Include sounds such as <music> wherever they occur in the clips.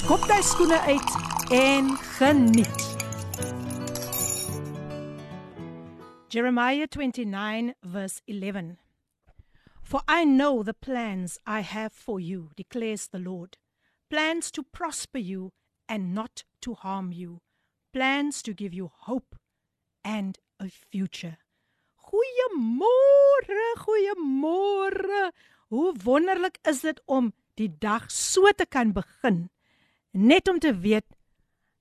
skop jy skoene uit en geniet. Jeremiah 29 verse 11 For I know the plans I have for you, declares the Lord. Plans to prosper you and not to harm you. Plans to give you hope and a future. Goeiemôre, goeiemôre. Hoe wonderlik is dit om die dag so te kan begin. Net om te weet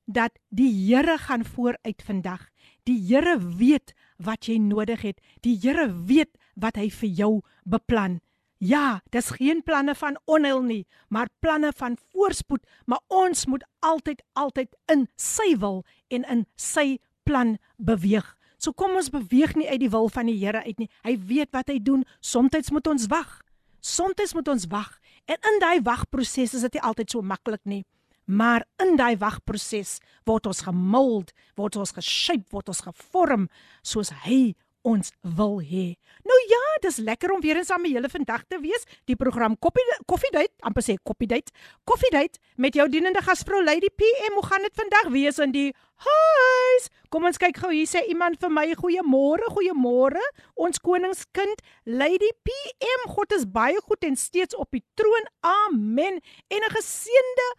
dat die Here gaan vooruit vandag. Die Here weet wat jy nodig het. Die Here weet wat hy vir jou beplan. Ja, dis geen planne van onheil nie, maar planne van voorspoed, maar ons moet altyd altyd in sy wil en in sy plan beweeg. So kom ons beweeg nie uit die wil van die Here uit nie. Hy weet wat hy doen. Soms moet ons wag. Soms moet ons wag. En in daai wagproses is dit nie altyd so maklik nie. Maar in daai wagproses word ons gemold, word ons geshape, word ons gevorm soos hy ons wil hê. Nou ja, dis lekker om weer eens saam met julle vandag te wees. Die program Koffie Koffie Date, amper sê Koffie Date. Koffie Date met jou dienende gasvrou Lady PM. Hoe gaan dit vandag wees in die huis? Kom ons kyk gou hier sê iemand vir my goeiemôre, goeiemôre. Ons koningskind Lady PM. God is baie goed en steeds op die troon. Amen. En 'n geseënde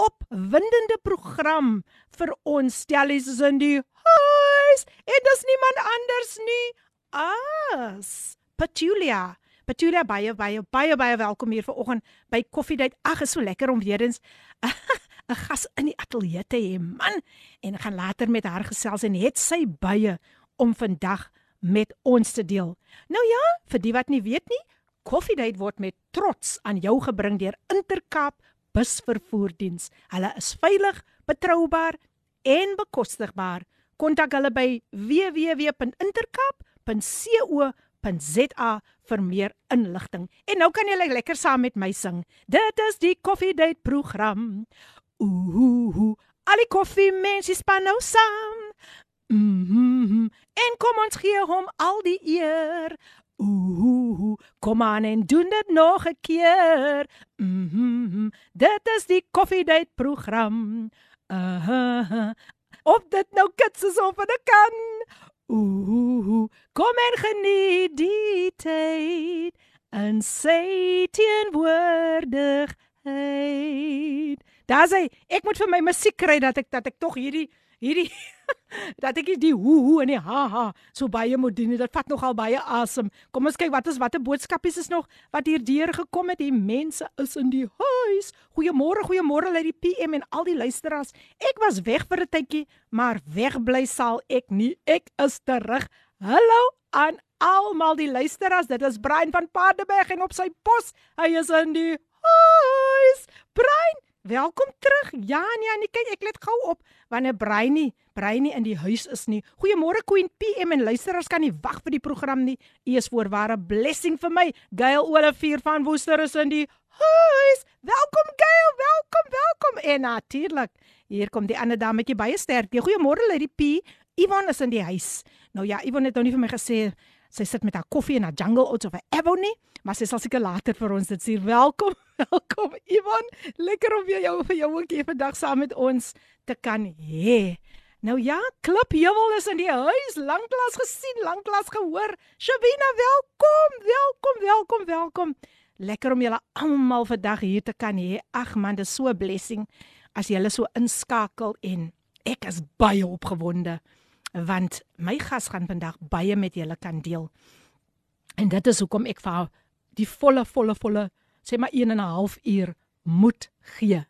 opwindende program vir ons stellies in die huis en dis niemand anders nie as Petulia. Petulia baie baie baie baie welkom hier vanoggend by Koffiedייט. Ag, is so lekker om weer eens <laughs> 'n gas in die ateljee te hê, man. En ek gaan later met haar gesels en het sy baie om vandag met ons te deel. Nou ja, vir die wat nie weet nie, Koffiedייט word met trots aan jou gebring deur Intercape busvervoerdiens. Hulle is veilig, betroubaar en bekostigbaar. Kontak hulle by www.intercap.co.za vir meer inligting. En nou kan jy lekker saam met my sing. Dit is die Coffee Date program. Ooh, al die koffie mense span nou saam. Mm en kom ons gee hom al die eer. Ooh, kom aan en doen dit nog 'n keer. Mhm. Mm dit is die Coffee Date program. Uh -huh. Of dit nou kits is of dit kan. Ooh, kom en geniet die tyd. En sê teenwoordigheid. Daar's hy. Ek moet vir my musiek kry dat ek dat ek tog hierdie hierdie <laughs> dat ek die hoe hoe en die ha ha so baie moet doen. Dit vat nogal baie asem. Kom ons kyk wat is watter boodskapies is nog wat hier deur gekom het. Die mense is in die huis. Goeiemôre, goeiemôre uit die PM en al die luisteraars. Ek was weg vir 'n tydjie, maar wegbly sal ek nie. Ek is terug. Hallo aan almal die luisteraars. Dit is Brein van Paardeberg en op sy pos. Hy is in die huis. Brein Welkom terug. Ja, nee, nee, kyk, ek let gou op wanneer Breinie, Breinie in die huis is nie. Goeiemôre Queen PM en luisteraars kan nie wag vir die program nie. U is voorware blessing vir my. Gail Olivier van Woester is in die huis. Welkom Gail, welkom, welkom. En natuurlik, hier kom die ander dametjie baie sterk. Goeiemôre Lady P. Ivan is in die huis. Nou ja, Ivan het nou nie vir my gesê sy sit met haar koffie en haar jungle oats of 'n Ebony, maar sy sal seker later vir ons dit sê. Welkom. <laughs> Welkom Ivan. Lekker om weer jou vir jou ook hier vandag saam met ons te kan hê. Nou ja, Klip Heuwel is in die huis. Lanklaas gesien, lanklaas gehoor. Shabina, welkom. Welkom, welkom, welkom. Lekker om julle almal vandag hier te kan hê. Ag man, dit is so 'n blessing as julle so inskakel en ek is baie opgewonde want my gas gaan vandag baie met julle kan deel. En dit is hoekom ek vir die volle volle volle sê maar 1 en 'n half uur moet gee.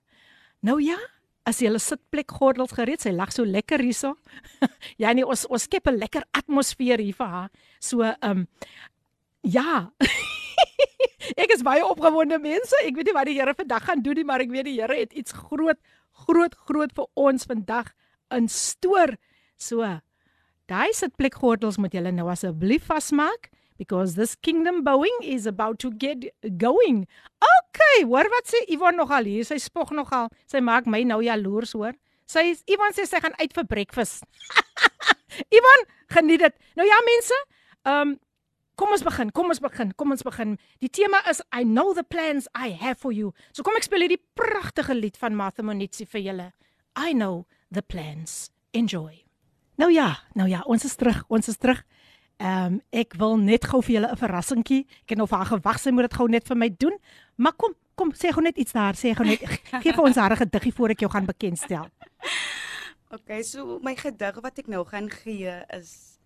Nou ja, as jy 'n sitplek gordels gereed, sy lag so lekker hierso. <laughs> ja nee, ons ons skep 'n lekker atmosfeer hier vir haar. So ehm um, ja. <laughs> ek is baie opgewonde mense. Ek weet nie wat die Here vandag gaan doen nie, maar ek weet die Here het iets groot, groot, groot vir ons vandag in stoor. So, daai sitplekgordels moet julle nou asseblief vasmaak because this kingdom bowing is about to get going. Okay, hoor wat sê Ivan nogal hier. Sy spog nogal. Sy maak my nou jaloers hoor. Sy Ivan sê sy gaan uit vir breakfast. <laughs> Ivan, geniet dit. Nou ja mense, ehm um, kom ons begin. Kom ons begin. Kom ons begin. Die tema is I know the plans I have for you. So kom ek speel hierdie pragtige lied van Martha Monitsi vir julle. I know the plans. Enjoy. Nou ja, nou ja, ons is terug. Ons is terug. Ehm um, ek wil net gou vir julle 'n verrassingkie. Ek het nou vir haar gewag sy moet dit gou net vir my doen. Maar kom, kom sê gou net iets daar. Sê gou net <laughs> gee vir ons haar gediggie voor ek jou gaan bekendstel. Okay, so my gedig wat ek nou gaan gee is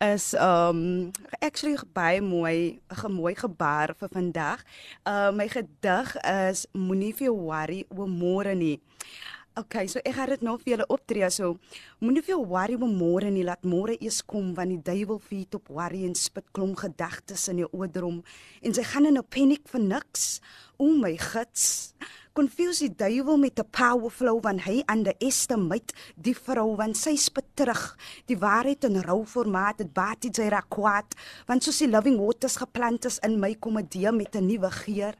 is um actually baie mooi 'n mooi gebaar vir vandag. Uh my gedig is moenie vir worry oor môre nie. Okay, so ek gaan dit nou vir julle optree so. Moenie veel worry oor môre nie, laat môre eers kom want die duiwel feed op worry en spit klom gedagtes in jou oordrom en sy gaan in 'n paniek vir niks. O my gits. Confuse die duiwel met 'n power flow van hy underestimate die vrou want sy spit terug. Die waarheid in rou formaat dit baat dit sy rakwat want soos die loving waters geplant is in my komedie met 'n nuwe geur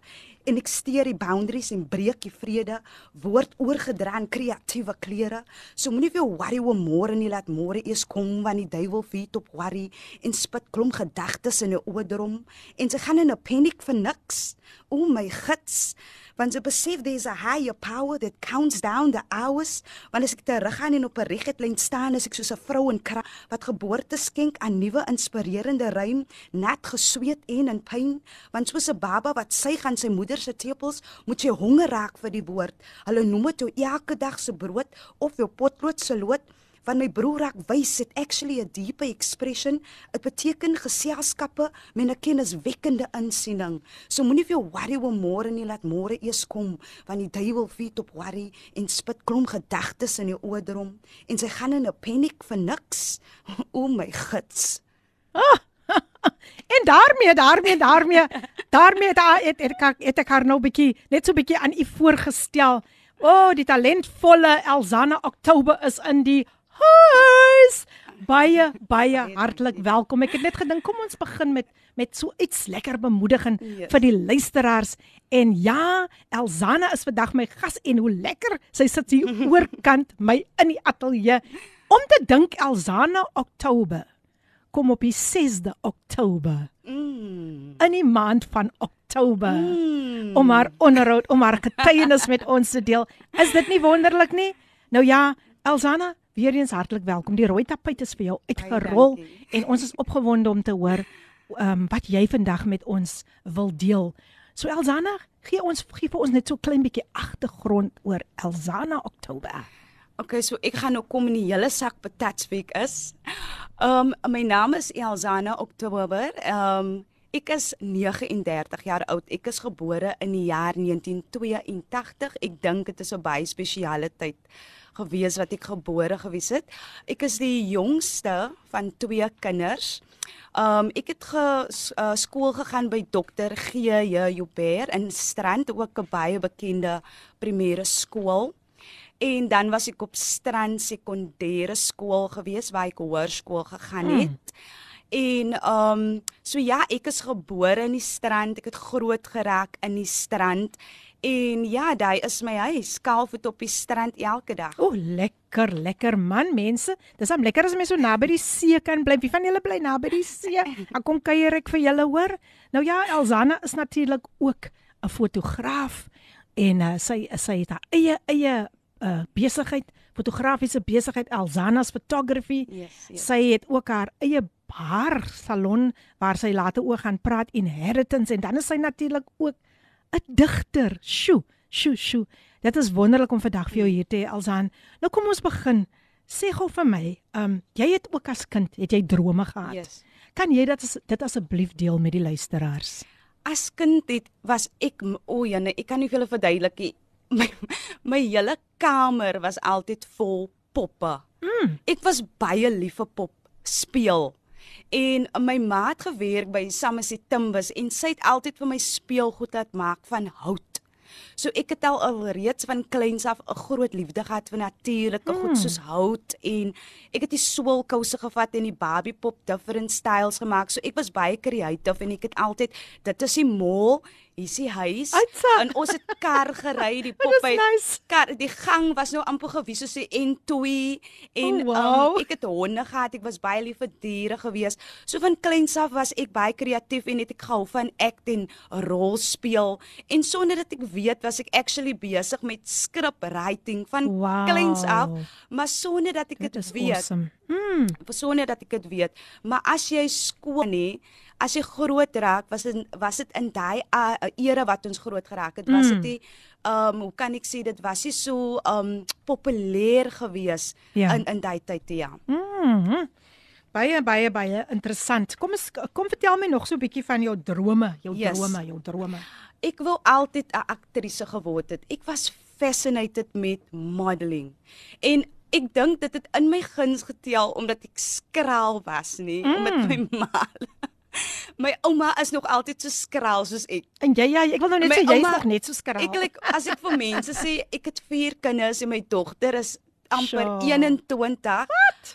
en ek steur die boundaries en breek die vrede. Word oorgedra in kreatiewe kleure so moenie veel worry oor môre nie. Laat môre eers kom want die duiwel feed op worry en spit klomp gedagtes in 'n oordrom. En sy gaan in 'n paniek vir niks. O my gits want sy besef there's a higher power that counts down the hours. Want as ek terug gaan en op 'n regte lyn staan as ek soos 'n vrou in krag wat geboorte skenk aan nuwe inspirerende ruim net gesweet en in pyn want soos 'n baba wat sy gaan sy moeder se tepels moet jy honger raak vir die woord. Hulle noem dit jou elke dag se brood of jou potlood se lood van my broer raak wys it actually a deeper expression. Dit beteken geselskappe met 'n kenniswekkende insiening. So moenie vir jou worry oor môre nie laat môre eers kom want die duiwel feed op worry en spit klomp gedagtes in jou oordrom en sy gaan in 'n paniek vir niks. <laughs> O my gits ah, <laughs> en daarmee daarmee daarmee daarmee daar het, het, het, het ek haar nou bietjie net so bietjie aan u voorgestel. O, oh, die talentvolle Elzana Oktober is in die huis. Baie <laughs> baie hartlik welkom. Ek het net gedink kom ons begin met met so iets lekker bemoedigend yes. vir die luisteraars. En ja, Elzana is vandag my gas en hoe lekker sy sit hier <laughs> oorkant my in die ateljee. Om te dink Elzana Oktober kom op die 6de Oktober. Mm. In die maand van Oktober. Mm. Om haar onderhoud, om haar getuienis met ons te deel. Is dit nie wonderlik nie? Nou ja, Elzana, Weer eens hartlik welkom. Die rooi tapuit is vir jou uitgerol en ons is opgewonde om te hoor ehm um, wat jy vandag met ons wil deel. So Elzana, gee ons gee vir ons net so klein bietjie agtergrond oor Elzana Oktober. Okay, so ek gaan nou kom in die hele sak patats week is. Ehm um, my naam is Elzana Oktober. Ehm um, ek is 39 jaar oud. Ek is gebore in die jaar 1982. Ek dink dit is 'n baie spesiale tyd gewees wat ek gebore gewees het. Ek is die jongste van twee kinders. Um ek het ge uh, skool gegaan by dokter G J Joubert in Strand, ook 'n baie bekende primêre skool. En dan was ek op Strand sekondêre skool gewees waar ek hoërskool gegaan hmm. het. Hmm. En um so ja, ek is gebore in die Strand. Ek het groot geraak in die Strand En ja, daai is my huis, skaalvoet op die strand elke dag. O, lekker, lekker man, mense. Dis hom lekker as mense so naby die see kan bly. Wie van julle bly naby die see? <laughs> Ek kom kuier ek vir julle hoor. Nou ja, Elzana is natuurlik ook 'n fotograaf en uh, sy sy het haar eie eie uh, besigheid, fotografiese besigheid Elzana's Photography. Yes, yes. Sy het ook haar eie haar salon waar sy later ook gaan praat inheritance en dan is sy natuurlik ook 'n digter. Sjoe, sjoe, sjoe. Dit is wonderlik om vandag vir jou hier te hê, Alsan. Nou kom ons begin. Sê gou vir my, ehm um, jy het ook as kind, het jy drome gehad? Yes. Kan jy dit dit asseblief deel met die luisteraars? As kind het was ek o, oh nee, ek kan nie julle verduidelik nie. <laughs> My my hele kamer was altyd vol poppe. Mm. Ek was baie lief vir pop speel. En my ma het gewerk by Somerset Timbers en sy het altyd vir my speelgoed laat maak van hout. So ek het al alreeds van kleins af 'n groot liefde gehad vir natuurlike mm. goed soos hout en ek het die swolkouse gevat en die Barbie pop different styles gemaak. So ek was baie creative en ek het altyd dit is die mall hier is die huis Uitsa. en ons het kar gery die <laughs> pop uit nice. kar die gang was nou amper gewies soos die N2 en Oh, wow. um, ek het honde gehad ek was baie lief vir diere gewees so van kleins af was ek baie kreatief en het ek gehou van act en rolspeel en sonder dat ek weet was ek actually besig met script writing van Wow. kleins af maar sonder dat ek Dit weet awesome. Mm. sonder dat ek dit weet. Maar as jy skool nie, as jy groot raak, was dit was dit in daai uh, era wat ons groot geraak het, was dit Mm. nie um hoe kan ek sê dit was nie so um populêr gewees Ja. in in daai tyd ja. Mm. Baie baie baie interessant. Kom eens kom vertel my nog so 'n bietjie van jou drome, jou Yes. drome, jou drome. Ek wou altyd 'n aktrise geword het. Ek was fascinated met modeling. En ek dink dit het in my guns getel omdat ek skraal was nie, mm. omdat my ma My ouma is nog altyd so skraal soos ek. En jy ja, ek wil nou net My sê jy's nog net so skraal. Ek like, as ek vir mense sê ek het 4 kinders en my dogter is amper Sjoe. 21. Wat?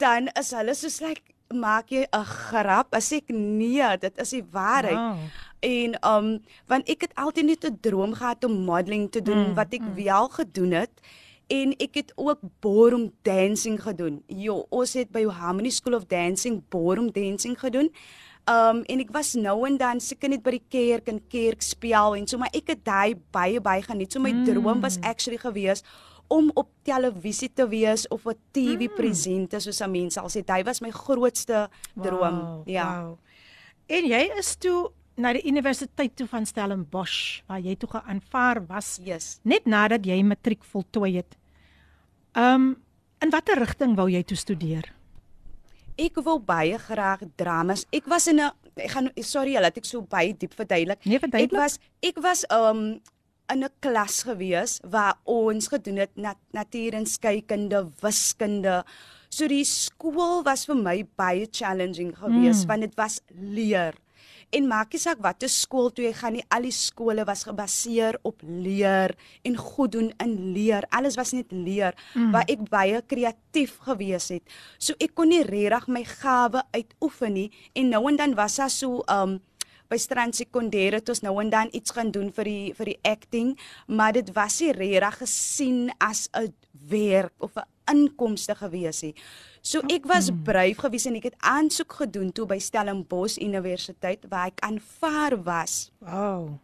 Dan is hulle soos like maak jy 'n grap as ek nee, dit is die waarheid. Wow. En um want ek het altyd net 'n droom gehad om modeling te doen mm, wat ek mm. wel gedoen het. En ek het ook ballroom dancing gedoen. Jo, ons het by Harmony School of Dancing ballroom dancing gedoen. Um en ek was nou en dan seker net by die kerk en kerk speel en so maar ek het daai baie baie geniet. So my mm. droom was actually gewees om op televisie te wees of 'n TV mm. presenter soos 'n mens sal sê. Dit was my grootste droom. Wow, ja. Wow. En jy is toe na die universiteit toe van Stellenbosch waar jy toe geaanvaar was Yes. net nadat jy matriek voltooi het. Um in watter rigting wou jy toe studeer? Ek wou baie graag dramas. Ek was in 'n ek gaan sorry laat ek so baie diep verduidelik. Nee, Ek verduidelik. was ek was um in 'n klas gewees waar ons gedoen het nat natuur en skeikunde, wiskunde. So die skool was vir my baie challenging geweest mm. want dit was leer. En maak nie saak watter skool toe jy gaan nie, al die skole was gebaseer op leer en goed doen in leer. Alles was net leer mm. waar ek baie kreatief gewees het. So ek kon nie regtig my gawe uitoefen nie en nou en dan was daar so um by Strand Sekondêre het ons nou en dan iets gaan doen vir die vir die acting, maar dit was nie regtig gesien as 'n werk of 'n inkomste gewees nie. So ek was braaf gewees en ek het aansoek gedoen toe by Stellenbosch Universiteit waar ek aanvaar was. Wow.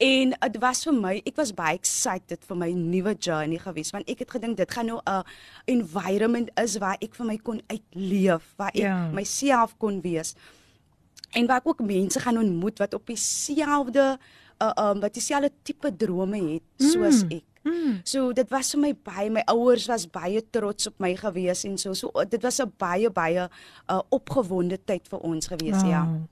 En dit was vir my, ek was baie excited vir my nuwe journey gewees want ek het gedink dit gaan nou 'n environment is waar ek vir my kon uitleef, waar ek Ja. myself kon wees. En waar ek ook mense gaan ontmoet wat op dieselfde uh um wat dieselfde tipe drome het soos Mm. ek. Mm. So dit was vir my baie my ouers was baie trots op my gewees en so so dit was 'n baie baie uh opgewonde tyd vir ons gewees ja. Wow.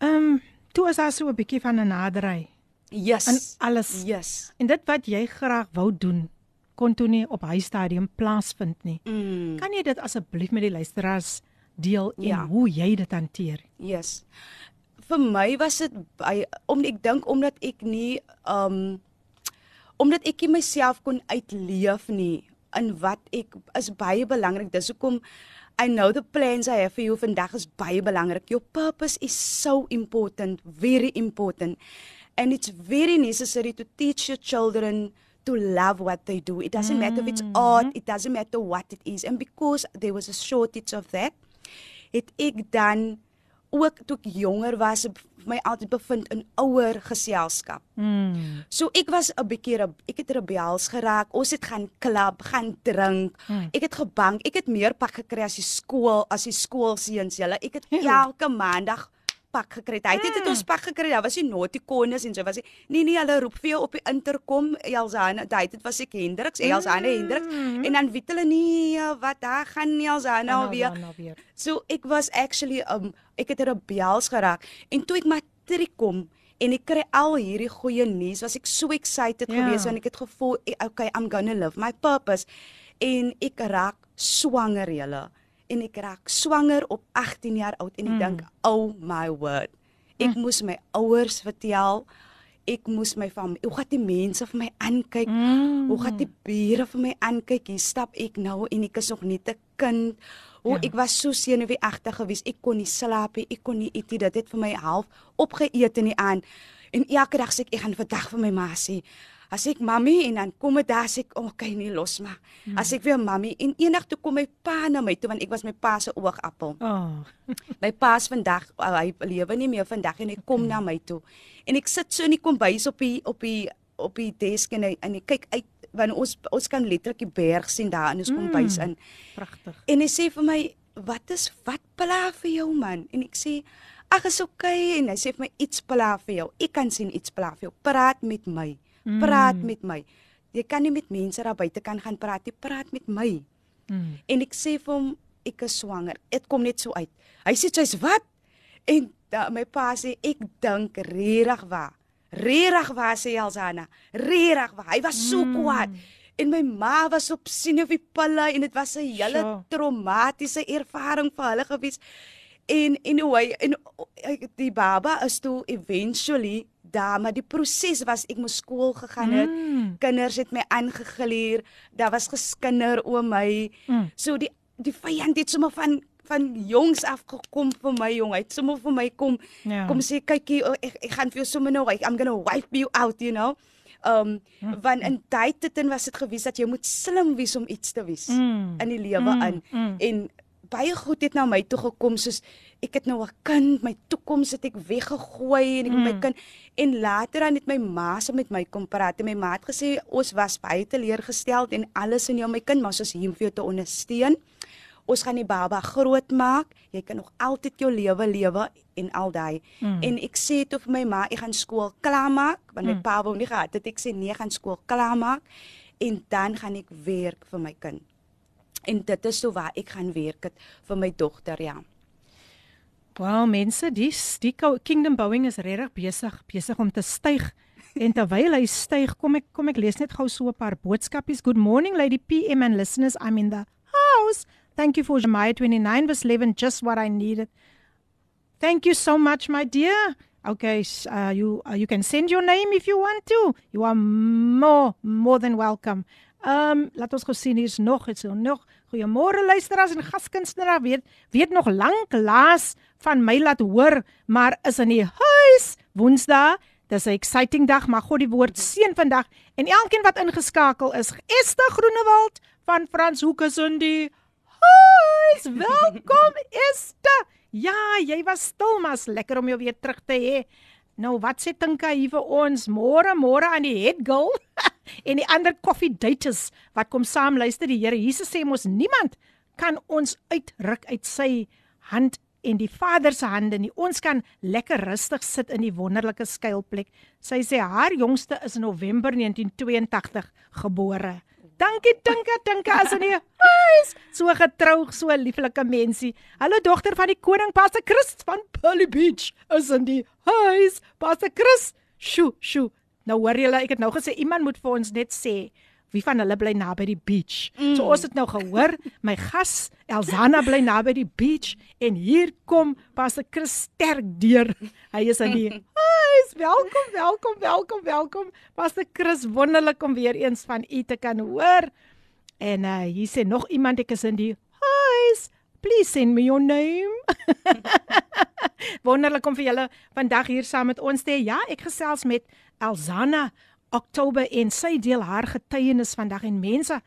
Um toe is daar so 'n bietjie van 'n naderry Yes. in alles. Yes. En dit wat jy graag wou doen, kon toe nie op hy stadium plaasvind nie. Mm. Kan jy dit asseblief met die luisteraars deel en Ja. hoe jy dit hanteer? Yes. Vir my was dit om ek dink omdat ek nie um omdat ek nie myself kon uitleef nie in wat ek is baie belangrik. Dis hoekom I know the plans I have for you vandag is baie belangrik. Your purpose is so important, very important. And it's very necessary to teach your children to love what they do. It doesn't matter if it's art, it doesn't matter what it is. And because there was a shortage of that, het ek dan ook toe ek jonger was my altyd bevind in ouer geselskap. Mm. So ek was 'n bietjie ek het rebels geraak. Ons het gaan klub, gaan drink. Hmm. Ek het gebank. Ek het meer pak gekry as die skool, as die skoolseuns julle. Ek het elke maandag pak gekry. Hy het dit ons pak gekry. Daar was die naughty en so was hy. Nee nee, hulle roep vir jou op die interkom. Elsana, daai dit was ek Hendriks, Elsana Hendriks. En dan weet hulle nie wat daar gaan Elsana alweer. Nou weer. So ek was actually um ek het rebels geraak en toe ek matriek kom en ek kry al hierdie goeie nuus was ek so excited Ja. yeah. geweest want ek het gevoel okay I'm going to live my purpose en ek raak swanger julle en ek raak swanger op 18 jaar oud en ek Mm. dink, "Oh my word." Ek moes my ouers vertel. Ek moes my familie, hoe gaan die mense vir my aankyk? Mm. Hoe gaan die bure vir my aankyk? Hier stap ek nou en ek is nog net 'n kind. Hoe Ja. ja. ek was so senuweeagtig geweest. Ek kon nie slaap nie. Ek kon nie eet nie. Dit het vir my half opgeëet in die aand. En elke dag sê ek ek gaan vandag vir my ma sê. As ek mami en dan kom dit daar sê ek, "O, oh, nie los maar." Hmm. As ek weer mami en eendag toe kom my pa na my toe want ek was my pa se oogappel. <laughs> Oh. My pa's vandag, uh, hy lewe nie meer vandag en hy kom na my toe. En ek sit so in die kombuis op die op die op die desk en hy en ek kyk uit want ons ons kan letterlik die berg sien daar in ons kombuis in. Pragtig. En hy sê vir my, "Wat is wat pla vir jou man?" En ek sê, "Ag, is okay." En hy sê vir my, "Iets pla vir jou. Ek kan sien iets pla vir jou. Praat met my. Praat Mm. met my. Jy kan nie met mense daar buite kan gaan praat nie. Praat met my." Mm. En ek sê vir hom ek is swanger. Dit kom net so uit. Hy sê jy's wat? En da, my pa sê ek dink regtig waar. Regtig waar sê Elsana. Regtig waar. Hy was so Mm. kwaad. En my ma was op senuweepille en dit was 'n hele Sjoe. traumatiese ervaring vir hulle gewees. En en eh, die baba is toe eventually daar, maar die proses was ek moes skool gegaan het. Mm. Kinders het my aangegluur. Daar was geskinder oor my. Mm. So die die vyand het sommer van van jongs af gekom vir my jong. Hy het sommer vir my kom Ja. kom sê kykie oh, ek ek gaan vir jou sommer nou I'm going to wipe you out, you know. Um want in tyd dit was dit gewys dat jy moet slim wees om iets te wees Mm. in die lewe Mm, in. mm. En baie goed het na my toe gekom soos ek het nou 'n kind, my toekoms het ek weggegooi en ek mm. my kind en later dan het my ma se met my kom praat en my ma het gesê ons was baie teleurgesteld en alles in jou my kind maar ons is hier om vir jou te ondersteun. Ons gaan die baba groot maak. Jy kan nog altyd jou lewe lewe en al daai. Mm. En ek sê toe vir my ma, ek gaan skool klaarmaak want my Mm. pa wou nie gehad het ek sê nee, gaan skool klaarmaak en dan gaan ek werk vir my kind. En dit is so waar ek gaan werk het vir my dogter, ja. Wow, mense, die die Kingdom Bowing is regtig besig besig om te styg. En terwyl hy styg, kom ek kom ek lees net gou so 'n paar boodskapies. Good morning Lady PM and listeners. I'm in the house. Thank you for Jeremiah 29 verse 11 just what I needed. Thank you so much my dear. Okay, uh, you uh, you can send your name if you want to. You are more more than welcome. Um, laat ons gou sien hier's nog iets nog. Goeiemôre luisteraars en gaskunstenaars. Weet weet nog lank laas van my laat hoor, maar is in die huis Woensdae. Dis 'n exciting dag, maar God die woord seën vandag en elkeen wat ingeskakel is. Esther Groenewald van Frans Hoek is in die huis. Welkom <laughs> Esther. Ja, jy was stil, maar is lekker om jou weer terug te hê. Nou, wat sê Tinka hier vir ons? Môre, môre aan die head girl <laughs> en die ander coffee daters wat kom saam luister. Die Here Jesus sê mos niemand kan ons uitruk uit sy hand en die Vader se hande nie. Ons kan lekker rustig sit in die wonderlike skuilplek. Sy sê haar jongste is in November 1982 gebore. Dankie Tinka, Tinka is in huis. So getrou, so lieflike mensie. Hallo dogter van die koning Pastor Chris van Pearly Beach is in die huis. Pastor Chris, sjo, sjo. Nou hoor julle, ek het nou gesê iemand moet vir ons net sê wie van hulle bly naby die beach. Mm. So ons het nou gehoor, my gas Elzana bly naby die beach en hier kom Pastor Chris sterk deur. Hy is in die <laughs> huis. Welkom, welkom, welkom, welkom. Pastor Chris, wonderlik om weer eens van u te kan hoor. En uh hier sê nog iemand ek is in die huis. Please send me your name. <laughs> <laughs> Wonderlik om vir julle vandag hier saam met ons te hê. Ja, ek gesels met Elzana Oktober en sy deel haar getuienis vandag en mense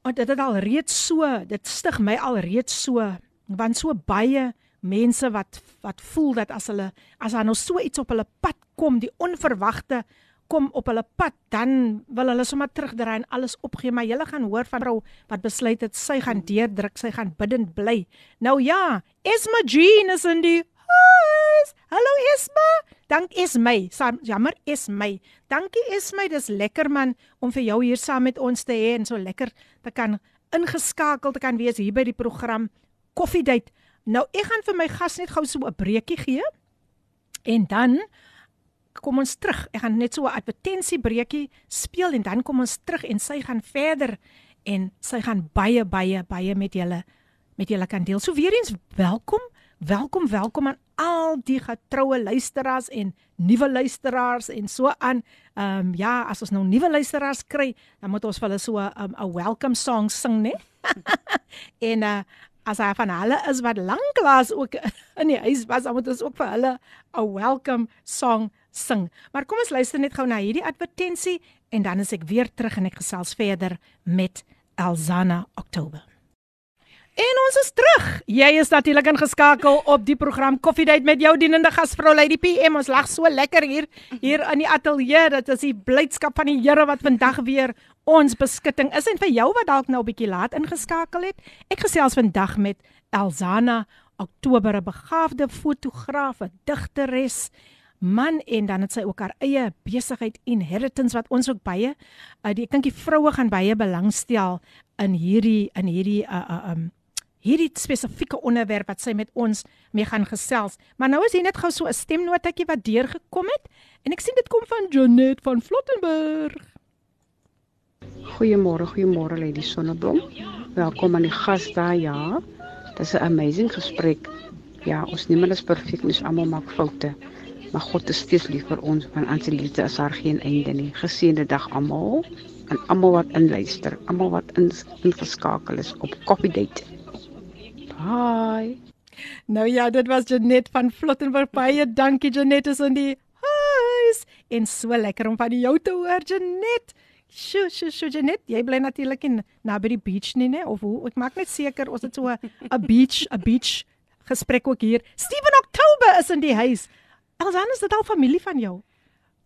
want dit het al reeds so, dit stig my al reeds so want so baie mense wat wat voel dat as hulle as daar nou so iets op hulle pad kom, die onverwagte kom op hulle pad, dan wil hulle sommer terugdraai en alles opgee, maar jy gaan hoor van vrou wat besluit het sy gaan deurdruk, sy gaan bidend bly. Nou ja, Esma Jean is in die huis. Hallo Esma. Dank Esmy. Sam- Jammer Esmy. Dankie Esmy, dis lekker man om vir jou hier saam met ons te hê en so lekker te kan ingeskakel te kan wees hier by die program Coffee Date. Nou ek gaan vir my gas net gou so 'n breekie gee. En dan kom ons terug. Ek gaan net so 'n advertensiebreekie speel en dan kom ons terug en sy gaan verder en sy gaan baie baie baie met julle met julle kan deel. So weer eens welkom. Welkom, welkom aan al die getroue luisteraars en nuwe luisteraars en so aan. Ehm um, ja, as ons nou nuwe luisteraars kry, dan moet ons vir hulle so 'n um, 'n welcome song sing, né? <laughs> en uh as hy van hulle is wat lanklaas ook in die huis was, dan moet ons ook vir hulle 'n welcome song sing. Maar kom ons luister net gou na hierdie advertensie en dan is ek weer terug en ek gesels verder met Elzana Oktober. En ons is terug. Jy is natuurlik ingeskakel op die program Coffee Date met jou dienende gasvrou Lady PM. Ons lag so lekker hier hier in die ateljee. Dit is die blydskap van die Here wat vandag weer ons beskutting is en vir jou wat dalk nou 'n bietjie laat ingeskakel het. Ek gesels vandag met Elzana Oktober, 'n begaafde fotograaf, 'n digteres, man en dan het sy ook haar eie besigheid Inheritance wat ons ook baie uh, die ek dink die vroue gaan baie belangstel in hierdie in hierdie uh, uh um hierdie spesifieke onderwerp wat sy met ons mee gaan gesels. Maar nou is hier net gou so 'n stemnotetjie wat deurgekom het en ek sien dit kom van Jonet van Flottenburg. Goeiemôre, goeiemôre Lady Sonneblom. Welkom aan die gas daar ja. Dis 'n amazing gesprek. Ja, ons niemand is perfek, ons almal maak foute. Maar God is steeds lief vir ons want aan sy liefde is daar geen einde nie. Geseënde dag almal en almal wat inluister, almal wat ingeskakel is op Coffee Date. Hi. Nou ja, dit was Janet van Flottenburg. Baie dankie Janet is in die huis. En so lekker om van jou te hoor Janet. Sjoe, sjoe, sjoe Janet, jy bly natuurlik in naby die beach nie, né? Of hoe? Ek maak net seker ons het so 'n beach, 'n beach gesprek ook hier. Steven Oktober is in die huis. Alsaans is dit al familie van jou.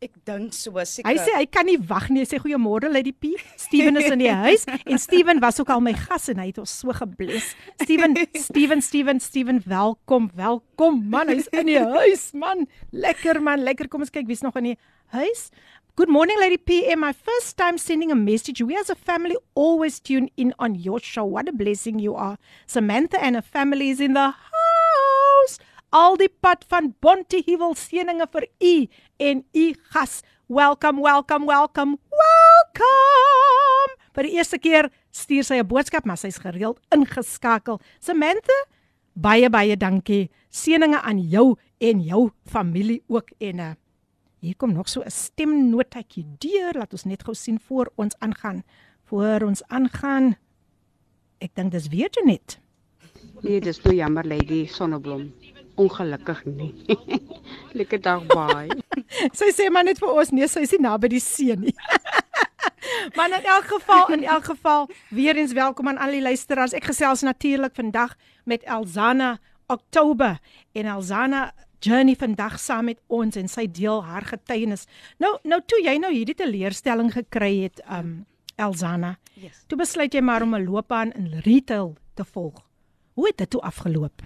Ek dink so seker. Hy sê hy kan nie wag nie. Hy sê goeiemôre Lady P. Steven is in die huis en Steven was ook al my gas en hy het ons so gebless. Steven, Steven, Steven, Steven, welkom, welkom man. Hy's in die huis man. Lekker man, lekker. Kom ons kyk wie's nog in die huis. Good morning Lady P. And my first time sending a message. We as a family always tune in on your show. What a blessing you are. Samantha and her family is in the al die pad van Bonteheuwel seëninge vir u en u gas. Welcome, welcome, welcome. Welcome. Vir die eerste keer stuur sy 'n boodskap, maar sy's gereeld ingeskakel. Samantha, baie baie dankie. Seëninge aan jou en jou familie ook en uh, hier kom nog so 'n stemnotetjie deur. Laat ons net gou sien voor ons aangaan. Voor ons aangaan. Ek dink dis weer net. Nee, dis nou jammer lady Sonneblom ongelukkig nie. <laughs> Lekker dag baie. <laughs> sy sê maar net vir ons nee, sy is nie naby die see nie. <laughs> maar in elk geval, in elk geval, weer eens welkom aan al die luisteraars. Ek gesels natuurlik vandag met Elzana Oktober en Elzana journey vandag saam met ons en sy deel haar getuienis. Nou nou toe jy nou hierdie teleurstelling gekry het, um Elzana. Yes. Toe besluit jy maar om 'n loopbaan in retail te volg. Hoe het dit toe afgeloop?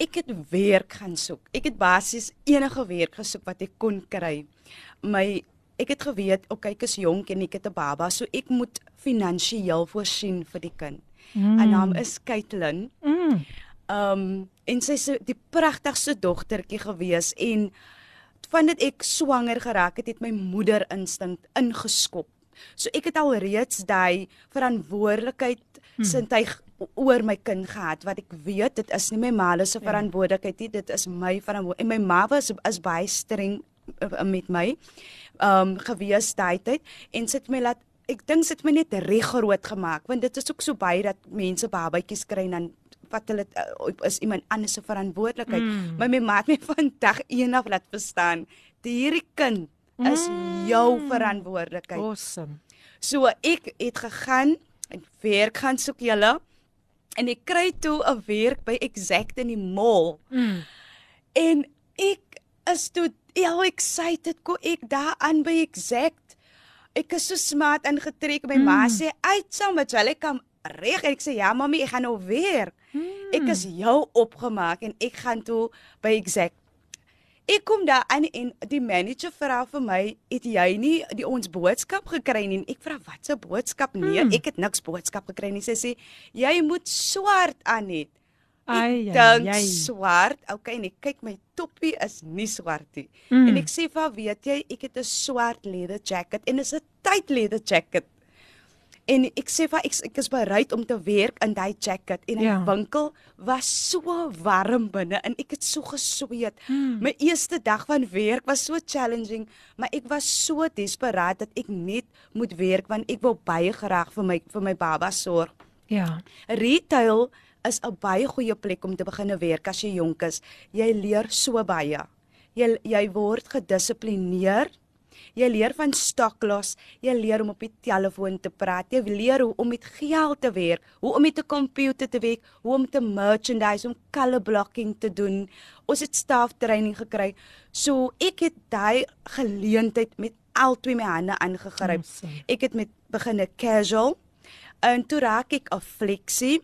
Ek het werk gaan soek. Ek het basies enige werk gesoek wat ek kon kry. My ek het geweet, okay, ek is jonk en ek het 'n baba, so ek moet finansiëel voorsien vir die kind. Mm. En naam is Kaitlyn. Mm. Um en sy is die pragtigste dogtertjie gewees en van dit ek swanger geraak het, het my moeder instink ingeskop. So ek het al reeds daai verantwoordelikheid hmm. sintuig oor my kind gehad wat ek weet dit is nie my ma se ja. verantwoordelikheid nie dit is my verantwoordelikheid en my ma was is baie streng uh, met my um gewees daai tyd en sit my laat ek dink sit my net reg groot gemaak want dit is ook so baie dat mense babatjies kry en dan wat hulle uh, is iemand anders se verantwoordelikheid mm. maar my ma het my <laughs> van dag 1 af laat verstaan die hierdie kind is mm. jou verantwoordelikheid awesome so ek het gegaan en werk gaan soek julle en ek kry toe 'n werk by Exact in die mall. Mm. En ek is toe heel excited ko ek daar aan by Exact. Ek is so smart ingetrek. My mm. ma sê, "Uit saam met julle kom reg." Ek sê, "Ja, mami, ek gaan nou werk." Mm. Ek is jou opgemaak en ek gaan toe by Exact Ek kom daar aan en die manager vra vir my, "Het jy nie die ons boodskap gekry nie?" Ek vra, "Wat 'n boodskap?" Nee, hmm. ek het niks boodskap gekry nie. Sy sê, "Jy moet swart aan hê." Ek dink swart. Okay, en ek kyk my toppie is nie swart nie. Hmm. En ek sê, "Waar weet jy? Ek het 'n swart leather jacket en is 'n tight leather jacket." En ek sê vir ek, ek is bereid om te werk in daai jacket en die Ja. winkel was so warm binne en ek het so gesweet. Hmm. My eerste dag van werk was so challenging, maar ek was so desperaat dat ek net moet werk want ek wil baie graag vir my vir my baba sorg. Ja. Retail is 'n baie goeie plek om te begin werk as jy jonk is. Jy leer so baie. Jy jy word gedissiplineer. Jy leer van stoklos, jy leer om op die telefoon te praat, jy leer hoe om met geld te werk, hoe om met 'n komputer te werk, hoe om te merchandise, om color blocking te doen. Ons het staff training gekry. So ek het daai geleentheid met albei my hande aangegryp. Ek het met beginne casual en toe raak ek 'n flexie,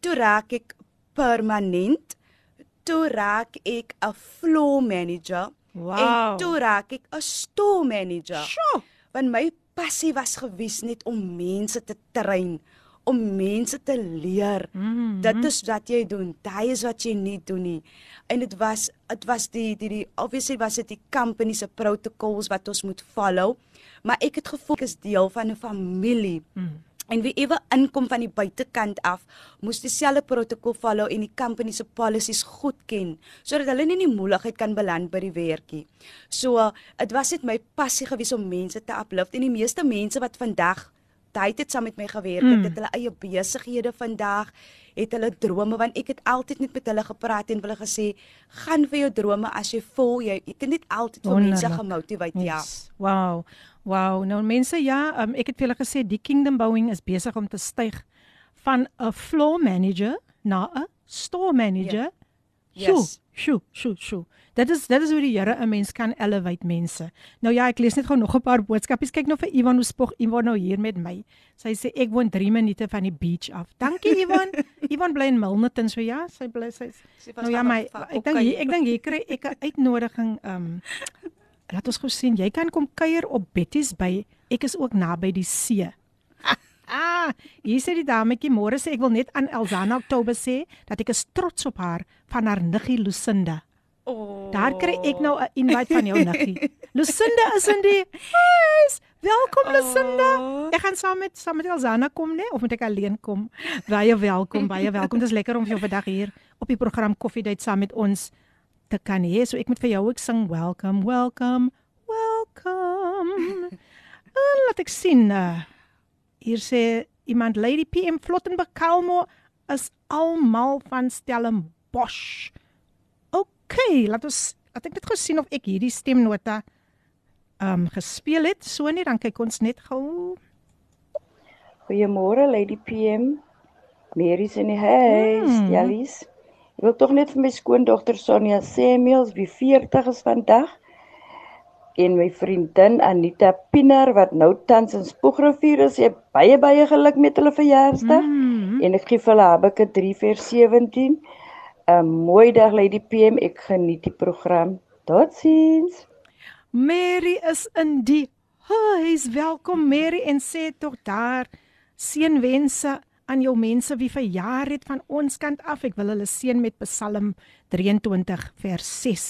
toe raak ek permanent, toe raak ek 'n floor manager Wow. en toe raak ek 'n store manager. Sjoe. Want my passie was gewes net om mense te train, om mense te leer. Mm. Dit is wat jy doen. Dit is wat jy nie doen nie. En dit was dit was die die die obviously was dit die company se protocols wat ons moet follow, maar ek het gevoel ek is deel van 'n familie. Mm. En wie ewe inkom van die buitekant af, moes dieselfde protokol follow en die company se policies goed ken sodat hulle nie in die moeilikheid kan beland by die werkie. So, dit was net my passie gewees om mense te uplift en die meeste mense wat vandag tyd het saam met my gewerk het, Mm. het hulle eie besighede vandag, het hulle drome want ek het altyd net met hulle gepraat en hulle gesê, gaan vir jou drome as jy voel jy ek kan net altyd vir mense gemotiveer ja. Yes. Wow. Wow. Nou mense, ja, um, ek het vir julle gesê die Kingdom Bouing is besig om te styg van 'n floor manager na 'n store manager. Sjoe, Yes. sjoe, sjoe, sjoe. Dit is dit is hoe die Here 'n mens kan elevate mense. Nou ja, ek lees net gou nog 'n paar boodskapies. Kyk nou vir Ivan hoe spog Ivan nou hier met my. Sy sê ek woon 3 minute van die beach af. Dankie Ivan. <laughs> Ivan bly in Milnerton, so ja, sy bly sy Sy Nou ja, my ek dink ek dink hier kry ek 'n uitnodiging um <laughs> laat ons gou sien, jy kan kom kuier op Betty's Bay. Ek is ook naby die see. <laughs> Ah, hier sê die dametjie môre sê ek wil net aan Elzana Oktober sê dat ek is trots op haar van haar niggie Lucinda. Oh. Daar kry ek nou 'n invite van jou niggie. <laughs> Lucinda is in die huis. Welkom Lucinda. Oh. Ek gaan saam met saam met Elzana kom, né? Of moet ek alleen kom? Baie welkom, baie welkom. Dit is lekker om jou vandag hier op die program Koffiedייט saam met ons te kan hê. So ek moet vir jou ook sing welcome, welcome, welcome. <laughs> En laat ek sien. Uh, hier sê iemand Lady PM Flottenberg Kalmo is almal van Stellenbosch. OK, laat ons laat ek net gou sien of ek hierdie stemnota um, gespeel het. So net dan kyk ons net gou. Goeiemôre Lady PM. Mary's in die huis, Mm. mm. Ek wil tog net vir my skoondogter Sonja Samuels, wie 40 is vandag, en my vriendin Anita Pienaar wat nou tans in Spoegrivier is, sê baie baie geluk met hulle verjaarsdag. Mm. En ek gee vir hulle Habakuk 3 vers 17. 'n Mooi dag Lady PM, ek geniet die program. Totsiens. Mary is in die huis. Welkom Mary en sê tog daar seënwense aan jou mense wie verjaar het van ons kant af. Ek wil hulle seën met Psalm 23 vers 6.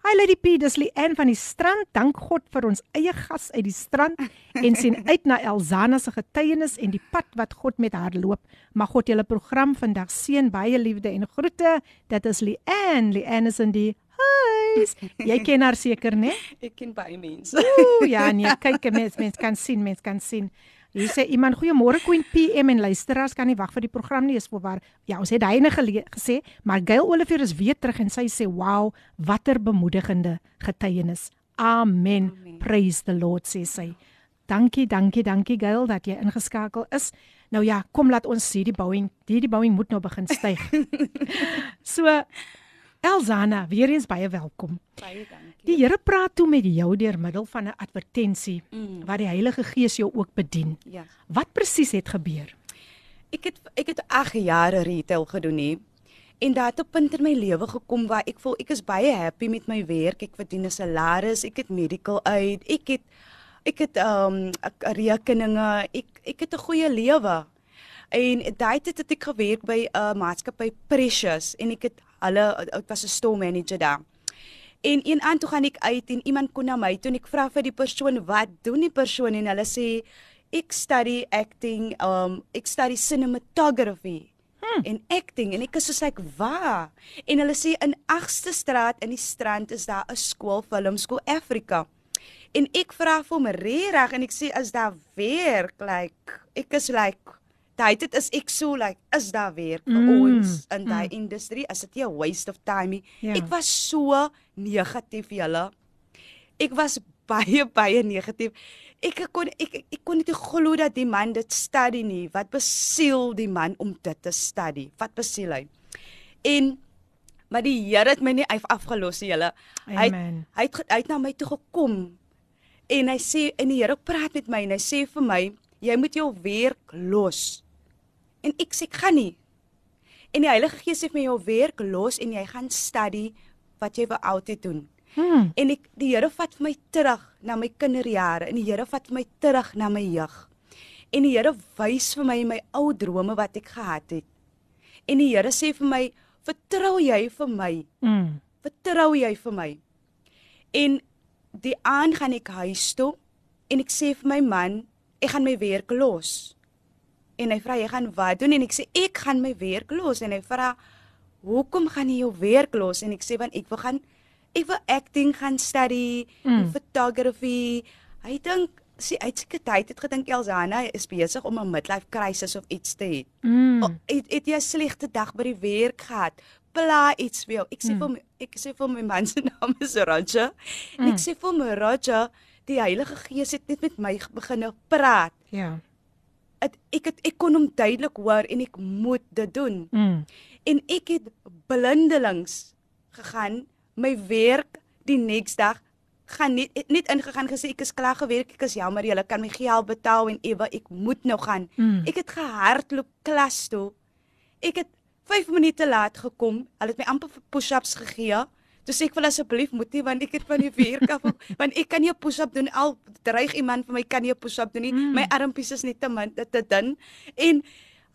Hi Lady P, dis Lian van die strand. Dank God vir ons eie gas uit die strand <laughs> en sien uit na Elzana se getuienis en die pad wat God met haar loop. Mag God julle program vandag seën. Baie liefde en groete. Dit is Lian. Lian is in die huis. Jy <laughs> ken haar seker, né? Ek ken baie mense. Ooh, ja nee, <laughs> kyk mens mens kan sien, mens kan sien. Hier sê iemand goeiemôre Queen PM en luisteraars kan nie wag vir die program nie, is voorwaar. Ja, ons het hyne gesê, maar Gail Olivier is weer terug en sy sê, "Wow, watter bemoedigende getuienis." Amen. Amen. Praise the Lord sê sy. Dankie, dankie, dankie Gail dat jy ingeskakel is. Nou ja, kom laat ons hierdie bouing, hierdie bouing moet nou begin styg. <laughs> so Elzana, weer eens baie welkom. Baie dankie. Die Here praat toe met jou deur middel van 'n advertensie Mm. waar die Heilige Gees jou ook bedien. Ja. Wat presies het gebeur? Ek het ek het 8 jaar retail gedoen hè. En daar het 'n punt in my lewe gekom waar ek voel ek is baie happy met my werk. Ek verdien 'n salaris, ek het medical aid, ek het ek het um rekeninge, ek ek het 'n goeie lewe. En daai tyd het ek gewerk by 'n uh, maatskappy Precious en ek het hulle ek was 'n store manager daar. En een aand toe gaan ek uit en iemand kom na my toe en ek vra vir die persoon wat doen die persoon en hulle sê ek study acting, um ek study cinematography. Hmm. En acting en ek is soos ek waar. En hulle sê in 8ste straat in die strand is daar 'n skool filmskool Afrika. En ek vra vir hom reg en ek sê is daar werk like ek is like tyd dit is ek so like is daar werk vir Mm, ons in daai mm. industrie as dit 'n waste of time nie. Ja. Ek was so negatief julle. Ek was baie baie negatief. Ek kon ek ek kon nie glo dat die man dit study nie. Wat besiel die man om dit te study? Wat besiel hy? En maar die Here het my nie af- afgelos nie julle. Hy het- hy het hy het na my toe gekom en hy sê en die Here praat met my en hy sê vir my jy moet jou werk los. En ek sê ek gaan nie. En die Heilige Gees sê vir my jou werk los en jy gaan study wat jy wou altyd doen. Hmm. En ek die Here vat vir my terug na my kinderjare en die Here vat vir my terug na my jeug. En die Here wys vir my my ou drome wat ek gehad het. En die Here sê vir my, "Vertrou jy vir my? Mm. Vertrou jy vir my?" En die aand gaan ek huis toe en ek sê vir my man, "Ek gaan my werk los." En hy vra, "Jy gaan wat doen?" En ek sê, "Ek gaan my werk los." En hy vra, "Hoekom gaan jy jou werk los?" En ek sê, "Want ek wil gaan ek wil acting gaan study, Mm. mm. photography." Hy dink sy hy het seker tyd het gedink Elsana is besig om 'n midlife crisis of iets te hê. Mm. Oh, het, het jy 'n slegte dag by die werk gehad? Pla iets vir jou. Ek sê Mm. vir my, ek sê vir my man <laughs> se naam is Roger. En ek Mm. sê vir my Roger, die Heilige Gees het net met my begin praat. Ja. Het, ek het ek kon hom duidelik hoor en ek moet dit doen. Mm. En ek het blindelings gegaan, my werk die next dag gaan net net ingegaan gesê ek is klaar gewerk, ek is jammer julle kan my geld betaal en ewe ek moet nou gaan. Mm. Ek het gehardloop klas toe. Ek het 5 minute laat gekom. Hulle het my amper push-ups gegee. Toe sê ek hulle asseblief moet nie want ek het van die werk af <laughs> want ek kan nie 'n push-up doen al dreig iemand vir my kan nie 'n push-up doen nie. Mm. My armpies is net te min te, te dun. En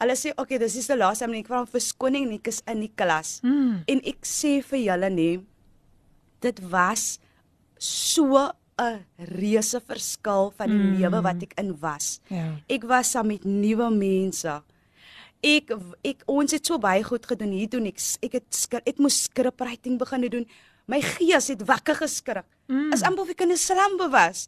hulle sê okay, dis is die laaste en ek vra verskoning en ek is in die klas. Mm. En ek sê vir julle nee, dit was so 'n reuse verskil van die Mm. lewe wat ek in was. Ja. Ek was saam met nuwe mense. Ek ek ons het so baie goed gedoen hier doen ek ek het ek moes scriptwriting begin doen. My gees het wakker geskrik. Mm. As amper of ek in 'n slambe was.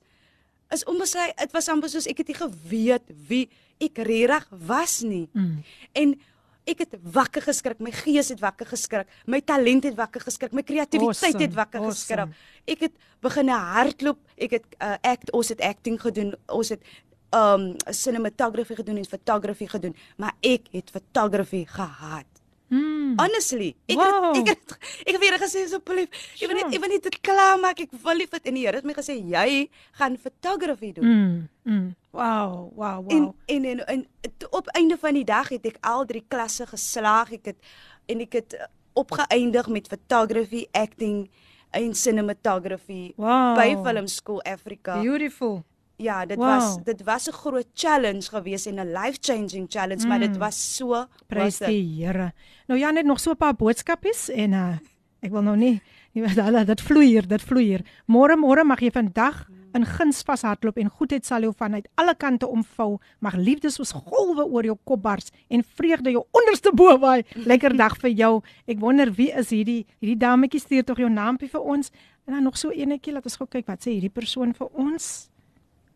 Is onbesy dit was amper soos ek het nie geweet wie ek regtig was nie. Mm. En ek het wakker geskrik, my gees het wakker geskrik, my talent het wakker geskrik, my kreatiwiteit Awesome, het wakker awesome. geskrik. Ek het begin hardloop, ek het uh, act, ons het acting gedoen, ons het um cinematography gedoen en photography gedoen, maar ek het photography gehaat. Mm. Honestly, ek Wow. het, ek het ek het weer gesê asseblief, ek wil net Sure. ek wil net dit klaar maak, ek wil dit en die Here het my gesê jy gaan photography doen. Mm. Mm. Wow, wow, wow. En en en, en t- op einde van die dag het ek al drie klasse geslaag. Ek het en ek het eh, opgeëindig met photography, acting en cinematography wow. by Film School Africa. Beautiful. Ja, dit Wow. was dit was 'n groot challenge geweest en 'n life-changing challenge, mm. maar dit Mm. was so Prys die Here. Nou ja, net nog so 'n paar boodskapies en uh ek wil nou nie nie weet hulle dit vloei hier, dit vloei hier. Môre môre mag jy vandag in guns vashardloop en goedheid sal jou vanuit alle kante omvou. Mag liefde soos golwe oor jou kop bars en vreugde jou onderste bo waai. Lekker dag vir jou. Ek wonder wie is hierdie hierdie dametjie stuur tog jou naampie vir ons. En dan nog so enetjie, laat ons gou kyk wat sê hierdie persoon vir ons.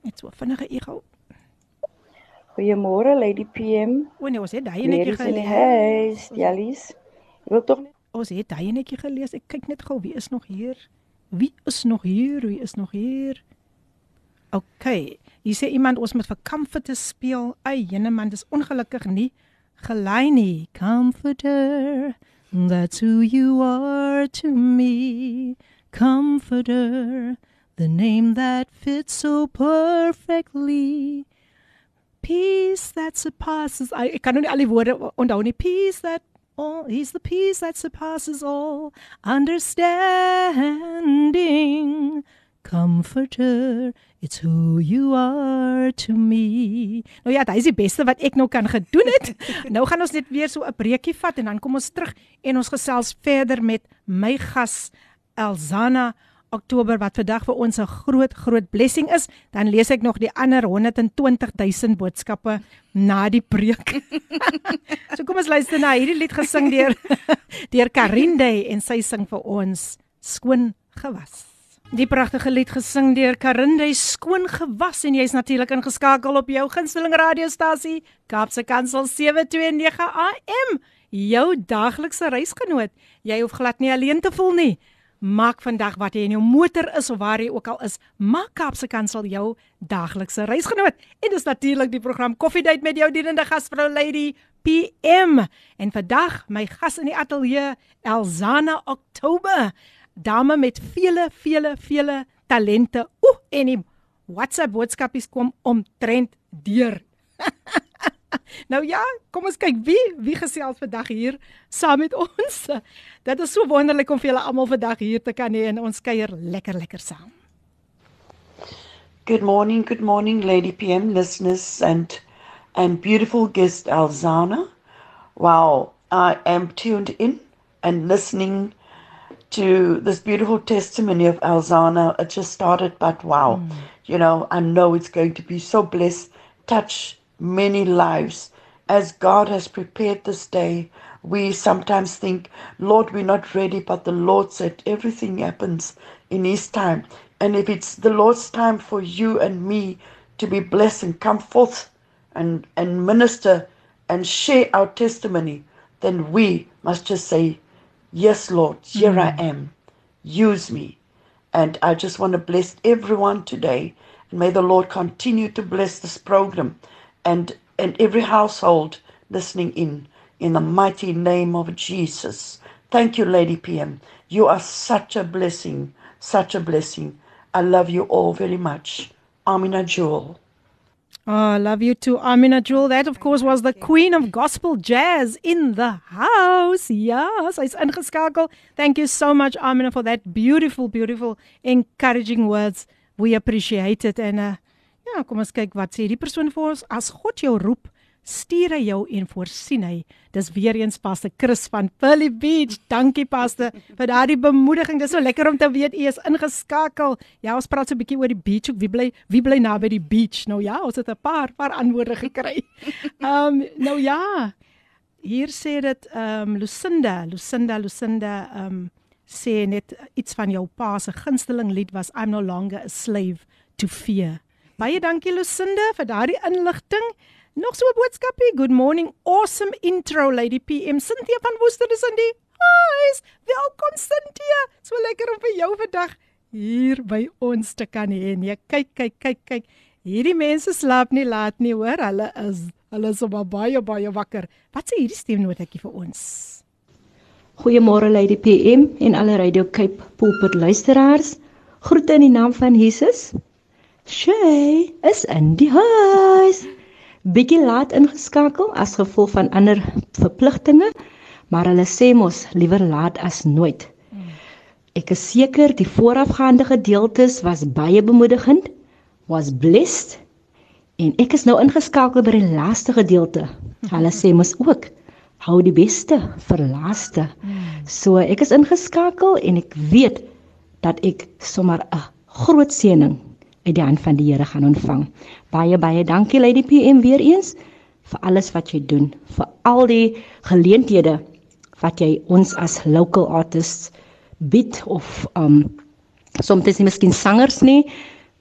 Net so vinnige ego. Goeiemôre Lady PM. O nee, ons het daai the gelees. house, Jallies. Ek wil tog Ons het daai enetjie gelees. Ek kyk net gou wie is nog hier. Wie is nog hier? Wie is nog hier? OK. Hier sê iemand ons moet vir comforter speel. Ai, jene man, dis ongelukkig nie gelei nie. Comforter. That's who you are to me. Comforter. The name that fits so perfectly. Peace that surpasses. Ai, ek kan nou nie al die woorde onthou nie. Peace that all he's the peace that surpasses all understanding. Comforter, it's who you are to me. Nou ja, dit is die beste wat ek nou kan gedoen het. <laughs> nou gaan ons net weer so 'n breekie vat en dan kom ons terug en ons gesels verder met my gas Elzana Oktober wat vandag vir ons 'n groot groot blessing is, dan lees ek nog die ander 120 000 boodskappe na die preek. <laughs> so kom ons luister na hierdie lied gesing deur <laughs> deur Karinde en sy sing vir ons skoon gewas. Die pragtige lied gesing deur Karinde skoon gewas en jy's natuurlik ingeskakel op jou gunsteling radiostasie Kaapse Kansel 729 AM jou daglikse reisgenoot. Jy hoef glad nie alleen te voel nie. Maak vandag wat jy in jou motor is of waar jy ook al is, maak Kaapse Kansel jou daaglikse reisgenoot. En dis natuurlik die program Coffee Date met jou dienende gasvrou Lady PM. En vandag my gas in die ateljee Elzana Oktober, dame met vele vele vele talente. Oeh, en die WhatsApp boodskapies kom omtrent deur. <laughs> <laughs> nou ja, kom ons kyk wie wie gesels vandag hier saam met ons. <laughs> Dit is so wonderlik om vir julle almal vandag hier te kan hê en ons kuier lekker lekker saam. Good morning, good morning Lady PM listeners and and beautiful guest Alzana. Wow, I am tuned in and listening to this beautiful testimony of Alzana. It just started, but wow, mm. you know, I know it's going to be so blessed, touch many lives. As God has prepared this day, we sometimes think, Lord, we're not ready, but the Lord said everything happens in His time. And if it's the Lord's time for you and me to be blessed and come forth and, and minister and share our testimony, then we must just say, Yes, Lord, here mm. I am. Use me. And I just want to bless everyone today. And may the Lord continue to bless this program and and every household listening in in the mighty name of Jesus. Thank you, Lady PM. You are such a blessing, such a blessing. I love you all very much. Amina Jewel. Oh, I love you too, Amina Jewel. That, of course, was the queen of gospel jazz in the house. Yes, sy's ingeskakel. Thank you so much, Amina, for that beautiful, beautiful, encouraging words. We appreciate it. And uh, Ja, kom ons kyk wat sê die persoon vir ons. As God jou roep, stuur hy jou en voorsien hy. Dis weer eens Pastor Chris van Pearly Beach. Dankie Pastor vir daardie bemoediging. Dis so lekker om te weet u is ingeskakel. Ja, ons praat so 'n bietjie oor die beach. Wie bly wie bly naby die beach? Nou ja, ons het 'n paar paar antwoorde gekry. <laughs> Ehm um, nou ja. Hier sê dit ehm um, Lucinda, Lucinda, Lucinda ehm um, sê net iets van jou pa se gunsteling lied was I'm no longer a slave to fear. Baie dankie Lucinda vir daardie inligting. Nog so 'n boodskapie. Good morning. Awesome intro Lady PM. Cynthia van Woester is in die huis. Welkom Cynthia. So lekker om vir jou vandag hier by ons te kan hê. Nee, kyk, kyk, kyk, kyk. Hierdie mense slaap nie laat nie, hoor. Hulle is hulle is op baie baie wakker. Wat sê hierdie stemnotetjie vir ons? Goeiemôre Lady PM en alle Radio Cape pulpit luisteraars. Groete in die naam van Jesus. Shay is in die huis. Bietjie laat ingeskakel as gevolg van ander verpligtinge, maar hulle sê mos liewer laat as nooit. Ek is seker die voorafgaande gedeeltes was baie bemoedigend, was blessed en ek is nou ingeskakel by die laaste gedeelte. Hulle sê mos ook hou die beste vir laaste. So ek is ingeskakel en ek weet dat ek sommer 'n groot seëning uit die hand van die Here gaan ontvang. Baie baie dankie Lady PM weer eens vir alles wat jy doen, vir al die geleenthede wat jy ons as local artists bied of um soms is nie miskien sangers nie,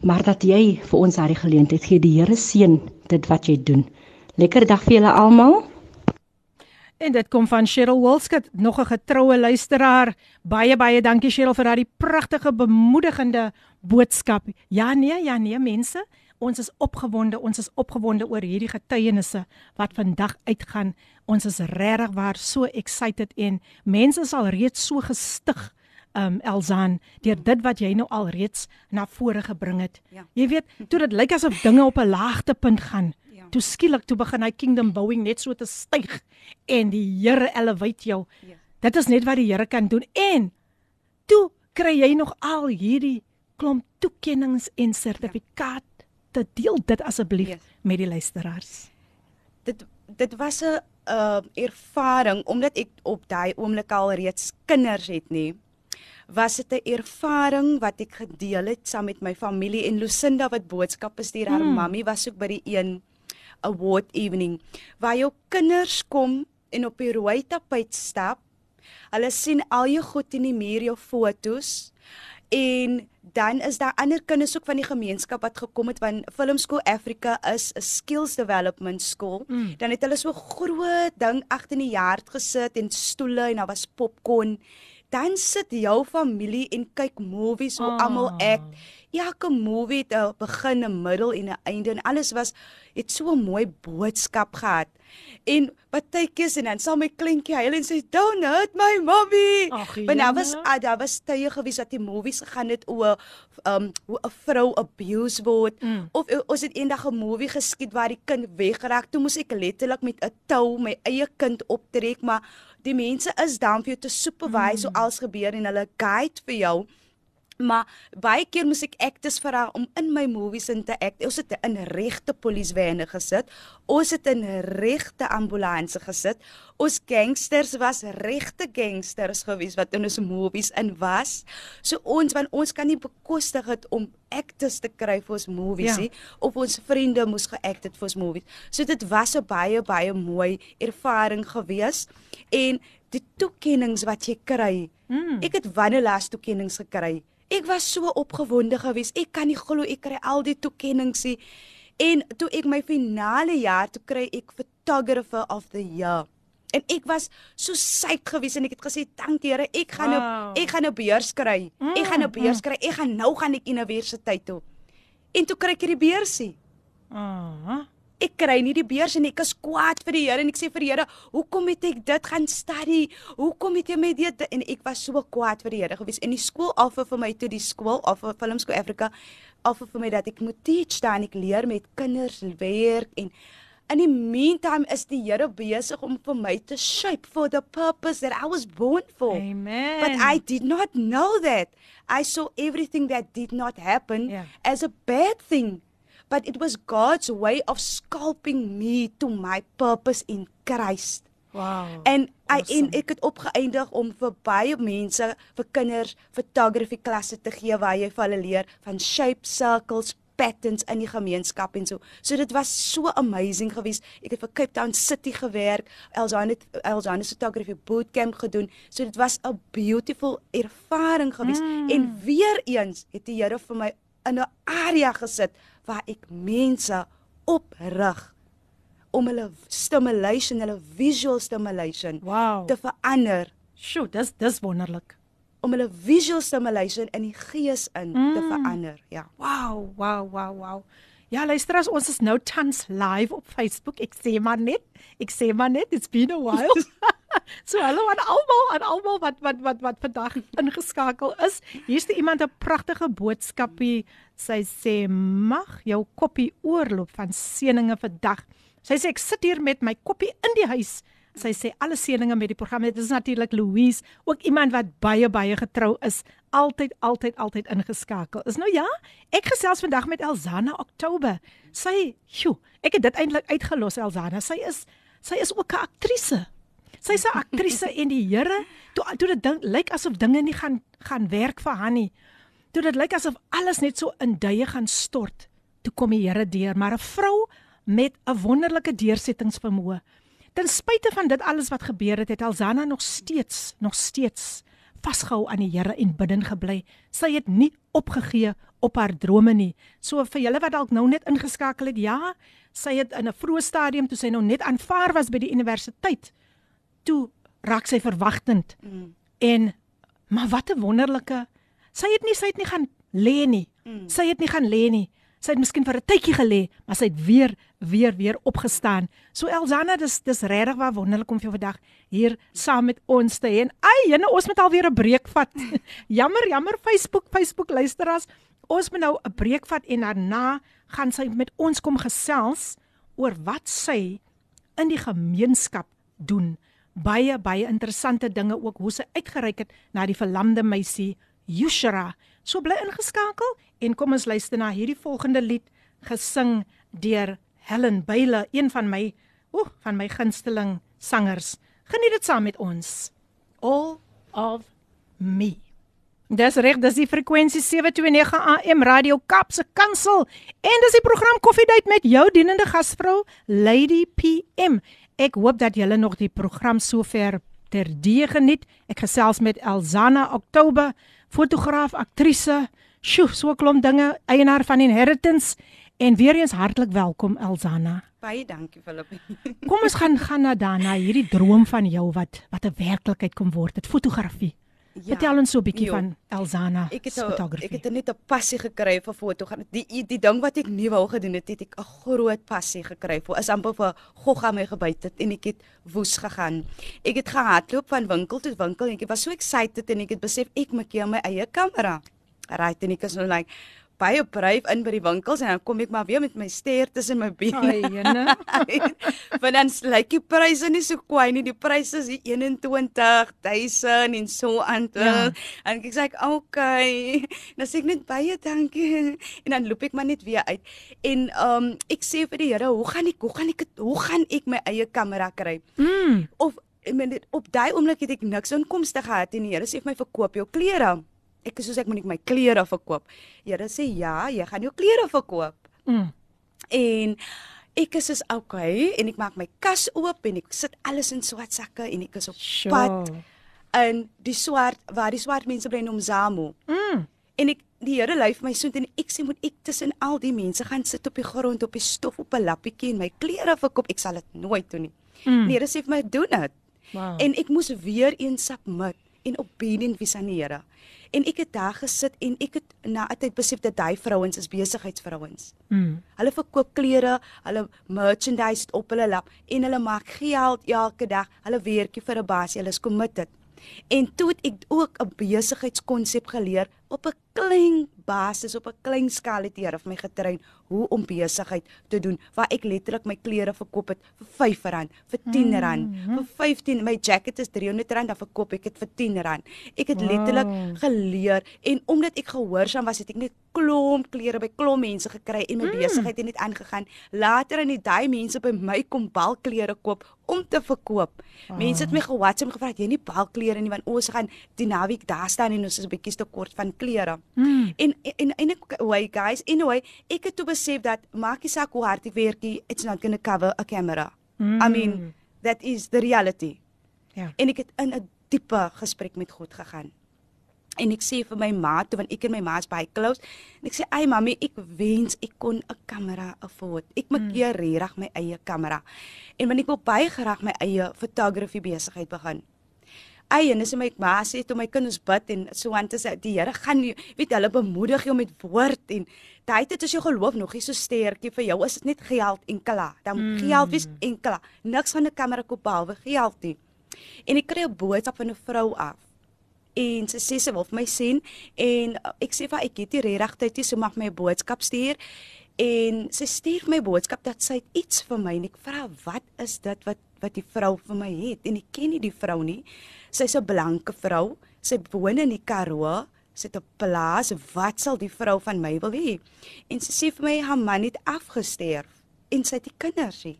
maar dat jy vir ons daardie geleentheid gee. Die Here seën dit wat jy doen. Lekker dag vir julle almal. En dit kom van Cheryl Wolskut, nog 'n getroue luisteraar. Baie baie dankie Cheryl vir daardie pragtige bemoedigende boodskap. Ja nee, ja nee mense, ons is opgewonde, ons is opgewonde oor hierdie getuienisse wat vandag uitgaan. Ons is regtig waar so excited en mense is al reeds so gestig. Um Elzaan, deur dit wat jy nou al reeds na vore gebring het. Ja. Jy weet, toe dit lyk asof dinge op 'n laagtepunt gaan, toe skielik toe begin hy kingdom building net so te styg en die Here elevate jou. Ja. Dit is net wat die Here kan doen en toe kry jy nog al hierdie klomp toekennings en sertifikaat ja. te deel dit asseblief yes. met die luisteraars. Dit dit was 'n uh, ervaring omdat ek op daai oomblik al reeds kinders het nie. was dit 'n ervaring wat ek gedeel het saam met my familie en Lucinda wat boodskappe stuur. Haar Mm. mammie was ook by die een award evening waar jou kinders kom en op die rooi tapijt stap. Hulle sien al jou goed in die muur, jou fotos. En dan is daar ander kinders ook van die gemeenskap wat gekom het want Film School Africa is 'n skills development school. Mm. Dan het hulle so groot ding agter in die yard gesit en stoele en daar was popcorn. Dan sit jou familie en kyk movies hoe Ah. almal act. Elke movie het 'n begin, 'n middel en 'n einde en alles was het so 'n mooi boodskap gehad. En partykeers en dan sal my kleintjie huil en sê don't hurt my mommy. Want daar was ah, daar was tye gewees dat die movies gegaan het oor um hoe 'n vrou abuse word Mm. of eh, ons het eendag 'n movie geskiet waar die kind weggeraak. Toe moes ek letterlik met 'n tou my eie kind optrek, maar die mense is dan vir jou te supervise mm. hoe alles gebeur en hulle guide vir jou. Maar baie keer moes ek actors vra om in my movies in te act. Ons het in regte polisiewyne gesit. Ons het in regte ambulanse gesit. Ons gangsters was regte gangsters gewees wat in ons movies in was. So ons want ons kan nie bekostig het om actors te kry vir ons movies Ja. nie of ons vriende moes geact het vir ons movies. So dit was 'n baie baie mooi ervaring gewees en die toekennings wat jy kry. Mm. Ek het wanneer laas toekennings gekry. Ek was so opgewonde geweest. Ek kan nie glo ek kry al die toekennings nie. En toe ek my finale jaar toe kry ek photographer of the year. En ek was so psyched geweest en ek het gesê dankie Here, ek gaan 'n Wow. ek gaan 'n beurs kry. Ek gaan 'n Mm, beurs kry. Ek gaan nou gaan ek universiteit toe. En toe kry ek hierdie beursie. Ah. Ek kry nie die beurs en ek is kwaad vir die Here en ek sê vir die Here, "Hoekom het ek dit gaan study? Hoekom het jy my dit?" En ek was so kwaad vir die Here gewees. En die skool offer vir my toe die skool offer Film School Africa offer vir my dat ek moet teach daar en ek leer met kinders werk en in die meantime is die Here besig om vir my te shape for the purpose that I was born for. Amen. But I did not know that. I saw everything that did not happen Yeah. as a bad thing. But it was God's way of sculpting me to my purpose in Christ. Wow. En I, awesome. en ek het opgeëindig om vir baie mense, vir kinders, photography klasse te gee waar jy vir hulle leer van shape circles, patterns in die gemeenskap en so. So dit was so amazing geweest. Ek het vir Cape Town City gewerk, Elzane Elzane photography bootcamp gedoen. So dit was 'n beautiful ervaring geweest. Mm. En weer eens het die Here vir my in 'n area gesit waar ek mense oprig om hulle stimulation, hulle visual stimulation Wow. te verander Sjoe, dis dis wonderlik. om hulle visual stimulation in die gees in mm. te verander. Ja. Wow, wow, wow, wow. Ja, luister as ons is nou tans live op Facebook. Ek sê maar net, ek sê maar net, it's been a while. <laughs> <laughs> so hallo aan almal, aan almal wat wat wat wat vandag ingeskakel is. Hier's die iemand 'n pragtige boodskapie. Sy sê mag jou koppie oorloop van seëninge vandag. Sy sê ek sit hier met my koppie in die huis. Sy sê alle seëninge met die program. Dit is natuurlik Louise, ook iemand wat baie baie getrou is, altyd altyd altyd ingeskakel. Is nou ja, ek gesels vandag met Elzana Oktober. Sy, sjoe, ek het dit eintlik uitgelos Elzana. Sy is sy is ook 'n aktrise. Sy's 'n aktrise en die Here, toe toe dit dink lyk asof dinge nie gaan gaan werk vir haar nie. Toe dit lyk asof alles net so in duie gaan stort. Toe kom die Here deur, maar 'n vrou met 'n wonderlike deursettingsvermoë. Ten spyte van dit alles wat gebeur het, het Elzana nog steeds, nog steeds vasgehou aan die Here en bidden gebly. Sy het nie opgegee op haar drome nie. So vir julle wat dalk nou net ingeskakel het, ja, sy het in 'n vroeë stadium toe sy nou net aanvaar was by die universiteit, toe raak sy verwagtend. Mm. En maar wat 'n wonderlike sy het nie sy het nie gaan lê nie. Mm. Sy het nie gaan lê nie. Sy het miskien vir 'n tydjie gelê, maar sy het weer weer weer opgestaan. So Elzana, dis dis regtig waar wonderlik om vir jou vandag hier saam met ons te hê. En ai, jene, ons moet alweer 'n breek vat. <laughs> jammer, jammer Facebook, Facebook luisteraars. Ons moet nou 'n breek vat en daarna gaan sy met ons kom gesels oor wat sy in die gemeenskap doen Baie baie interessante dinge ook hoe sy uitgereik het na die verlamde meisie Yushra. So bly ingeskakel en kom ons luister na hierdie volgende lied gesing deur Helen Bayle, een van my o, van my gunsteling sangers. Geniet dit saam met ons. All of me. Dis reg, dis die frekwensie 729 AM Radio Kapse Kansel en dis die program Koffiedייט met jou dienende gasvrou Lady PM. Ek hoop dat julle nog die program sover terdee geniet. Ek gesels met Elzana Oktober, fotograaf, aktrise, sjoe, so 'n klomp dinge, eienaar van Inheritance en weer eens hartlik welkom Elzana. Baie dankie Philip. Kom ons gaan gaan na daarna hierdie droom van jou wat wat 'n werklikheid kom word, dit fotografie. Ja, Vertel ons so 'n bietjie van Elzana se a, ek fotografie. het net 'n passie gekry vir fotografie. Die die, die ding wat ek nie wou gedoen het, het ek 'n groot passie gekry vir. Is amper vir gogga my gebyt het en ek het woes gegaan. Ek het gehardloop van winkel tot winkel en ek was so excited en ek het besef ek maak hier my eie kamera. Right en ek is nou like baie bryf in by die winkels en dan kom ek maar weer met my ster tussen my bene. Ai, jene. <laughs> Want dan lyk die pryse nie so kwai nie. Die pryse is die 21000 en so aan. Ja. En ek sê ek okay. Dan sê ek net baie dankie en dan loop ek maar net weer uit. En um ek sê vir die Here, hoe gaan ek hoe gaan ek hoe gaan ek my eie kamera kry? Mm. Of ek meen dit op daai oomblik het ek niks inkomste gehad en die Here sê vir my verkoop jou klere. Ek is soos ek moet my klere verkoop. Here sê ja, jy gaan jou klere verkoop. Mm. En ek is soos okay en ek maak my kas oop en ek sit alles in swart sakke en ek is op Sure. pad in die swart waar die swart mense bly in Omzamo. Mm. En ek die Here lei vir my so en ek sê moet ek tussen al die mense gaan sit op die grond op die stof op 'n lappietjie en my klere verkoop. Ek sal dit nooit doen nie. Mm. Die Here sê vir my doen dit. Wow. En ek moes weer een submit en obedient wees aan die Here. En ek het daar gesit en ek het na 'n tyd besef dat daai vrouens is besigheidsvrouens. Mm. Hulle verkoop klere, hulle merchandise op hulle lap en hulle maak geld elke dag. Hulle werkie vir 'n baas, hulle is committed. En toe het ek ook 'n besigheidskonsep geleer op 'n klein basis, op 'n klein skaal het Here vir my getrein hoe om besigheid te doen waar ek letterlik my klere verkoop het vir R5, vir R10, Mhm. vir 15. My jacket is R300, dan verkoop ek dit vir R10. Ek het letterlik Wow. geleer en omdat ek gehoorsaam was, het ek net klomp klere by klomp mense gekry en my Mm. mm. besigheid het net aangegaan. Later in die daai mense by my kom balklere koop om te verkoop. Ah. Mense het my ge-WhatsApp en gevra, "Het "Jy nie balklere nie want ons gaan die naweek daar staan en ons is 'n bietjie te kort van klere." Mm. En en en ek way guys, anyway, ek het toe besef dat maak nie saak hoe hard ek werk, nie, it's not going to cover a camera. Mm. I mean, that is the reality. Ja. En ek het in 'n diepe gesprek met God gegaan. En ek sê vir my ma, toe want ek en my ma is baie close, en ek sê, "Ai mami, ek wens ek kon 'n kamera afford. Ek maak Mm. regtig my eie kamera. En want ek wil baie graag my eie fotografie besigheid begin." Ai, en dis my ma sê toe my kinders bid en so aan te sê die Here gaan nie, weet hulle bemoedig jou met woord en daai tyd as jou geloof nog nie so sterkie vir jou is dit net geld en klaar. Dan Mm. mm. geld wees en klaar. Niks van 'n kamera koop behalwe geld nie. En ek kry 'n boodskap van 'n vrou af. En sy sê sy wil vir my sien en uh, ek sê vir haar, ek het nie regtig tyd nie, so mag my 'n boodskap stuur. En sy stuur my boodskap dat sy iets vir my en ek vra wat is dit wat wat die vrou vir my het en ek ken nie die vrou nie. Sy's 'n blanke vrou. Sy woon in die Karoo. Sy het 'n plaas. Wat sal die vrou van my wil hê? En sy sê vir my haar man het afgesterf en sy het die kinders nie.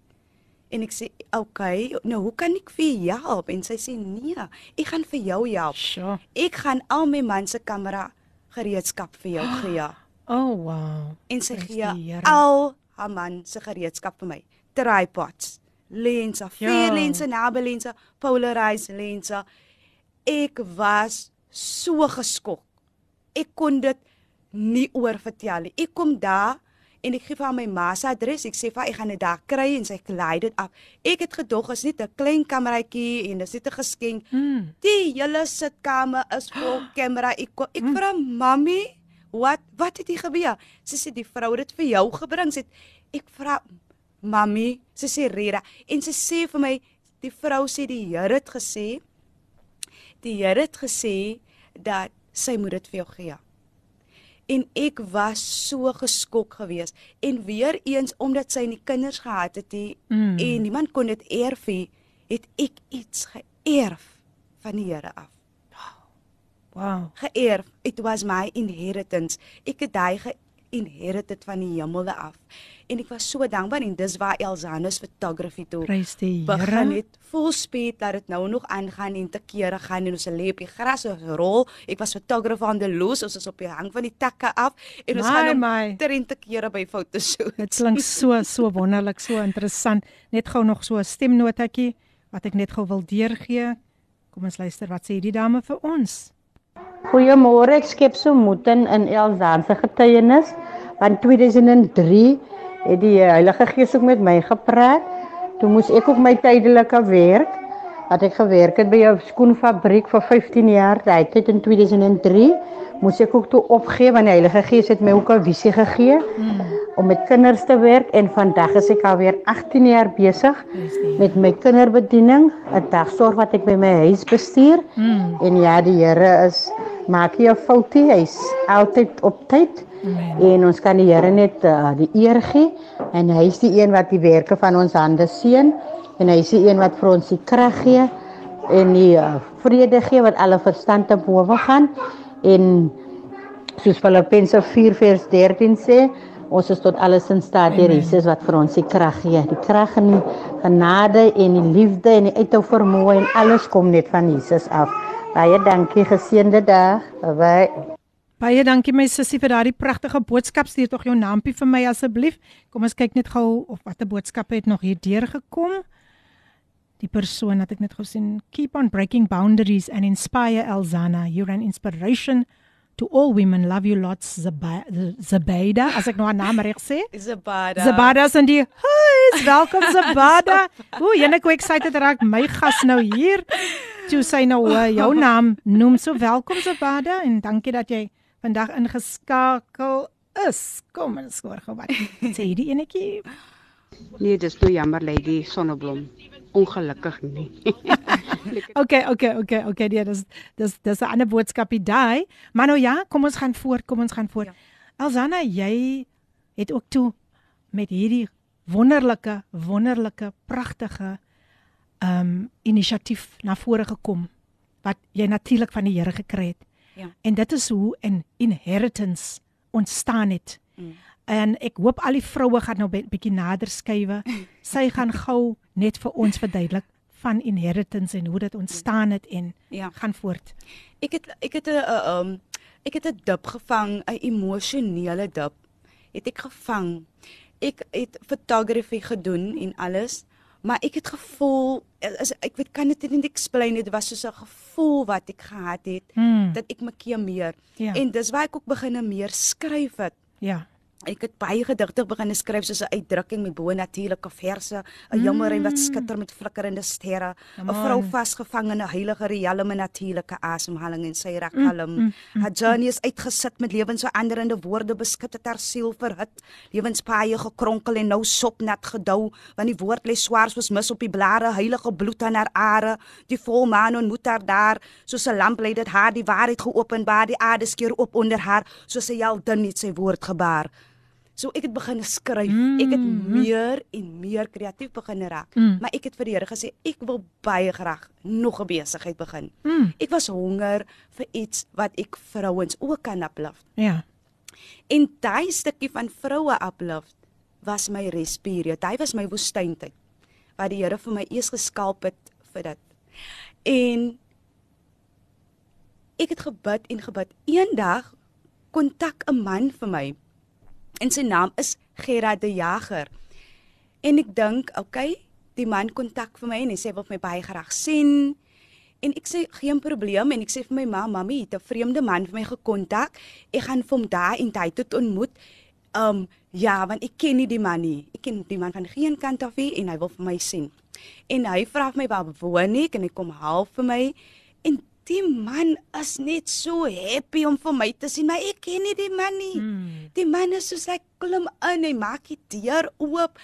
En ek sê, "Oké, okay, nou hoe kan ek vir jou help?" En sy sê, "Nee, ek gaan vir jou help. Sure. Ek gaan al my man se kamera gereedskap vir jou gee." <gasps> Oh wow. En sy Prys gee al haar man se gereedskap vir my. Tripods, lense, Ja. vier lense, nabelense, polarized lense. Ek was so geskok. Ek kon dit nie oorvertel nie. Ek kom daar en ek gee vir haar my ma se adres. Ek sê vir haar ek gaan dit daar kry en sy lei dit af. Ek het gedog is net 'n klein kameraitjie en dis net 'n geskenk. Mm. Die hele sitkamer is vol <gasps> kamera. Ek ko- ek vra mami, wat wat het hier gebeur? Sy sê die vrou het dit vir jou gebring. Sy sê ek vra mami, sy sê Rera en sy sê vir my die vrou sê die Here het gesê die Here het gesê dat sy moet dit vir jou gee. En ek was so geskok geweest en weer eens omdat sy nie kinders gehad het nie Mm. en niemand kon dit erf nie, het ek iets geërf van die Here af. Wow. Geërf. It was my inheritance. Ek het daai ge inherited van die hemelde af. En ek was so dankbaar en dis waar Elzanus photography toe begin het vol speed dat dit nou nog aangaan en te kere gaan en ons lê op die gras ons rol. Ek was fotograaf aan die loos, ons is op die hang van die takke af en ons My, gaan om ter en te kere by foto's. Dit klink so so wonderlik, so interessant. Net gou nog so 'n stemnotetjie wat ek net gou wil deurgee. Kom ons luister wat sê die dame vir ons. Goeiemôre, ek skep so moed in in Elzaan se getuienis. Van 2003 het die eh, Heilige Gees ook met my gepraat. Toe moes ek ook my tydelike werk wat ek gewerk het by 'n skoenfabriek vir 15 jaar, daai tyd in 2003, moes ek ook toe opgee want die Heilige Gees het my ook 'n visie gegee om met kinders te werk. En vandag is ek alweer 18 jaar besig met my kinderbediening, 'n dagsorg wat ek by my huis bestuur. Mm. En ja, die Here is maak nie 'n foutie, hy's altyd op tyd. En ons kan die Here net uh, die eer gee. En hy is die een wat die werke van ons hande seën. En hy is die een wat vir ons die krag gee en die uh, vrede gee wat alle verstand te bowe gaan en soos Filippense 4 vers 13 sê ons is tot alles in staat deur Jesus wat vir ons die krag gee die krag en die genade en die liefde en die uithou vermoë en alles kom net van Jesus af baie dankie geseënde dag bye. Baie dankie my sussie vir daardie pragtige boodskap. Stuur tog jou naampie vir my asseblief. Kom ons kyk net gou of watter boodskappe het nog hier deurgekom. Die persoon wat ek net gou sien, keep on breaking boundaries and inspire Elzana. You're an inspiration to all women. Love you lots Zaba- Zabeda. As ek nou haar naam reg sê. <laughs> Zabada. Zabada is in die huis. Welkom Zabada. Ooh, jene ek excited raak my gas nou hier. Toe sy nou uh, jou naam noem. So welkom Zabada en dankie dat jy vandag ingeskakel is. Kom ons hoor gou wat sê die enetjie. Nee, dis nou jammer lady Sonneblom. Ongelukkig nie. <laughs> Okay, okay, okay, okay. Ja, dis dis dis 'n ander boodskapie daai. Maar nou ja, kom ons gaan voort, kom ons gaan voort. Ja. Elzana, jy het ook toe met hierdie wonderlike, wonderlike, pragtige ehm um, inisiatief na vore gekom wat jy natuurlik van die Here gekry het. Ja. En dit is hoe 'n inheritance ontstaan het. Mm. En ek hoop al die vroue gaan nou 'n bietjie nader skuwe. Sy gaan gou net vir ons verduidelik van inheritance en hoe dit ontstaan het en Ja. gaan voort. Ek het ek het 'n uh, um ek het 'n dip gevang, 'n emosionele dip. Het ek gevang. Ek het fotografie gedoen en alles, maar ek het gevoel as ek weet kan dit nie explain dit was soos 'n gevoel wat ek gehad het Hmm. dat ek my keer meer. Ja. En dis waar ek ook begine meer skryf het. Ja. Ek het baie gedigte begin skryf soos 'n uitdrukking met bo natuurlike verse, 'n jammerheid wat skitter met flikkerende sterre, 'n vrou vasgevang in 'n heilige riekelme natuurlike asemhaling en sy Mm, rakalm. Haar journey is uitgesit met lewensveranderende woorde beskik het haar siel verhit, lewenspaaie gekronkel en nou sopnat gedou, want die woord lê swaar soos mis op die blare, heilige bloed aan haar are, die volmaan ontmoet haar daar, soos 'n lamp lei dit haar die waarheid geopenbaar, die aarde skeur op onder haar, soos 'n heldin het sy woord gebaar. So ek het begin skryf. Mm. Ek het meer en meer kreatief begin raak. Mm. Maar ek het vir die Here gesê ek wil baie graag nog 'n besigheid begin. Mm. Ek was honger vir iets wat ek vrouens ook kan uplift. Ja. En daai stukkie van vroue uplift was my respirie. Daai was my woestyntyd wat die Here vir my eers geskalp het vir dit. En ek het gebid en gebid. Eendag kontak 'n man vir my. En sy naam is Gerard de Jager. En ek dink, okay, die man kontak vir my en hy sê wil my baie graag sien. En ek sê geen probleem en ek sê vir my ma, mami, het 'n vreemde man vir my gekontak. Ek gaan hom daar in tyd tot ontmoet. Um ja, want ek ken nie die man nie. Ek ken die man van geen kant af nie en hy wil vir my sien. En hy vra vir my waar woon ek en hy kom half vir my en die man is net so happy om vir my te sien, maar ek ken nie die man nie. Mm. Die man is soos hy klim in, hy maak die deur oop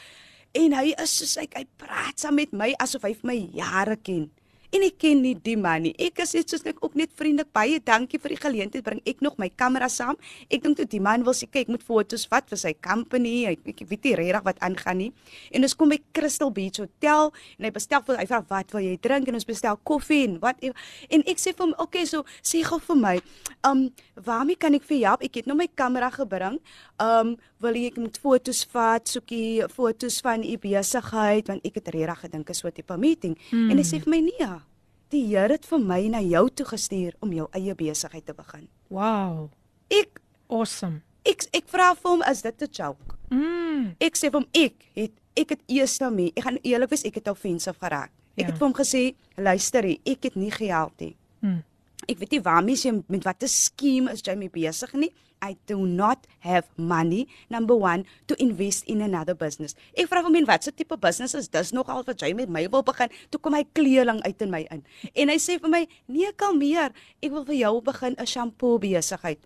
en hy is soos hy hy praat saam met my asof hy vir my jare ken. En ek ken nie die man nie. Ek is net soos ek ook net vriendelik baie dankie vir die geleentheid bring ek nog my kamera saam. Ek dink toe die man wil sê kyk, ek moet foto's vat vir sy company. Ek, ek weet nie regtig wat aangaan nie. En ons kom by Crystal Beach Hotel en hy bestel vir hy vra wat wil jy drink en ons bestel koffie en wat en ek sê vir hom, "Oké, okay, so sê gou vir my, um waarmee kan ek vir jou help? Ek het nou my kamera gebring. Um wil jy ek moet foto's vat, soekie foto's van u besigheid want ek het regtig gedink is so 'n tipe meeting." Hmm. En hy sê vir my, "Nee, Die Here het vir my na jou toe gestuur om jou eie besigheid te begin. Wow. Ek awesome. Ek ek vra vir hom is dit 'n joke? Mm. Ek sê vir hom ek het ek het eers nou mee. Ek gaan eerlik wees, ek het offensive geraak. Ek ja. het vir hom gesê, luister hier, ek het nie gehelp nie. Mm. Ek weet nie waarmee jy met watter skema is jy mee besig nie. I do not have money number 1 to invest in another business. Ek vra hom en wat se tipe business is dis nog al wat jy met my wil begin? Toe kom hy kleeling uit in my in. En hy sê vir my, "Nee, kalmeer. Ek wil vir jou begin 'n shampoo besigheid."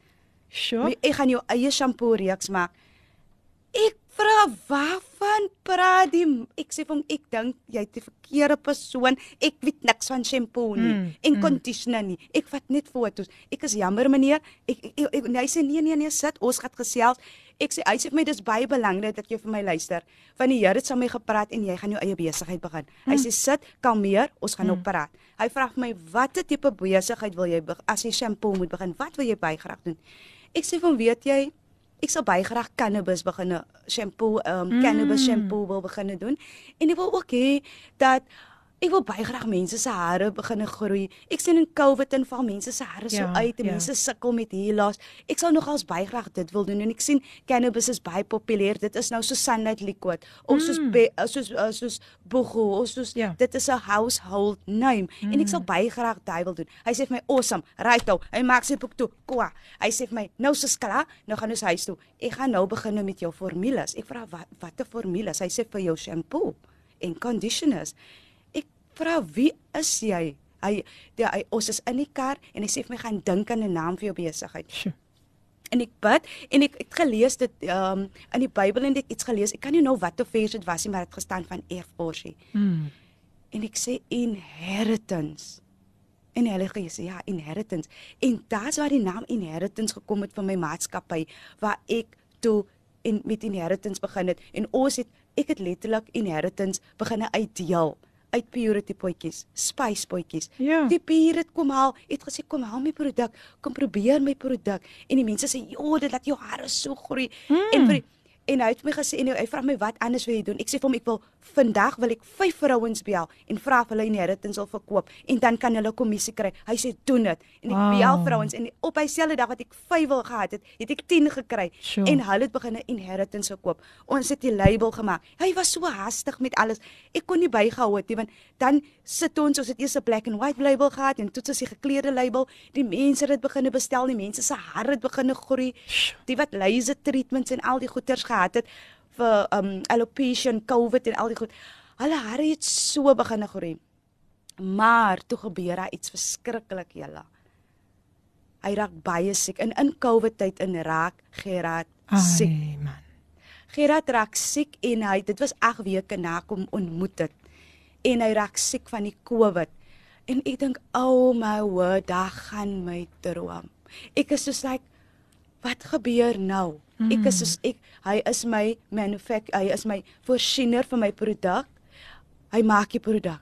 Sure. Ek gaan jou eie shampoo reeks maak. Ek vra waarvan praat jy? Ek sê vir hom ek dink jy het die verkeerde persoon. Ek weet niks van shampoo nie Mm, en mm. conditioner nie. Ek vat net foto's. Ek is jammer meneer. Ek, ek, ek, hy sê nee nee nee sit, ons gaan gesels. Ek sê hy sê vir my dis baie belangrik dat jy vir my luister. Van die Here het saam met my gepraat en jy gaan jou eie besigheid begin. Hy Mm. sê sit, kalmeer, ons gaan nou Mm. praat. Hy vra vir my watter tipe besigheid wil jy as jy shampoo moet begin? Wat wil jy baie graag doen? Ek sê vir hom, weet jy, ek sal baie graag cannabis begin shampoo, um Mm. cannabis shampoo wil begin doen. En ek wil ook hê dat ek wil baie graag mense se hare begin groei. Ek sien in COVID en val mense se hare so Ja, uit en ja. mense sukkel met hair loss. Ek sal nogals baie graag dit wil doen en ek sien cannabis is baie populêr. Dit is nou so sunlight liquid of soos Mm. be, soos uh, soos bogo of soos Ja. dit is 'n household name mm. en ek sal baie graag daai wil doen. Hy sê vir my awesome, right ou. Hy maak sy boek toe. Kwa. Hy sê vir my, nou so skala, nou gaan ons huis toe. Ek gaan nou begin nou met jou formules. Ek vra wat watter formules? Hy sê vir jou shampoo en conditioners. Vra wie is jy? Hy die, hy ons is in die kar en hy sê vir my gaan dink aan 'n naam vir jou besigheid. Sjoe. En ek bid en ek het gelees dit um, in die Bybel en ek iets gelees. Ek kan nie nou watter vers dit was nie, maar dit het gestaan van erfporsie. Mm. En ek sê inheritance. En die Heilige Gees sê ja, inheritance. En daar's waar die naam inheritance gekom het van my maatskappy waar ek toe en met inheritance begin het en ons het ek het letterlik inheritance begin uitdeel uit purity potjies, spice potjies. Ja. Die bier het kom haal, het gesê kom haal my produk, kom probeer my produk en die mense sê ja, dit laat jou hare so groei Mm. en vir die, en hy het my gesê en hy, vra my wat anders wil jy doen? Ek sê vir hom ek wil vandag wil ek vyf vrouens bel en vra of hulle inheritance wil verkoop en dan kan hulle kommissie kry. Hy sê doen dit. En ek Wow. bel vrouens en op dieselfde dag wat ek 5 wil gehad het, het ek 10 gekry Sure. en hulle het begin 'n inheritance verkoop. Ons het die label gemaak. Hy was so hastig met alles. Ek kon nie bygehou het nie want dan sit ons ons het eers 'n black and white label gehad en toe is die gekleurde label. Die mense het dit begine bestel, die mense se hare het begine groei. Die wat laser treatments en al die goeters gehad het vir um alopecia en covid en al die goed. Hulle hare het so begine groei. Maar toe gebeur daar iets verskriklik julle. Hy raak baie siek en in COVID tyd in raak Gerard siek. Ai man. Gerard raak siek en hy dit was 8 weke na kom ontmoet het. En hy raak siek van die COVID. En ek dink, "Oh my word, daar gaan my droom." Ek is soos like wat gebeur nou? Mm. Ek is soos ek hy is my manufacturer, hy is my voorsiener vir my produk. Hy maak die produk.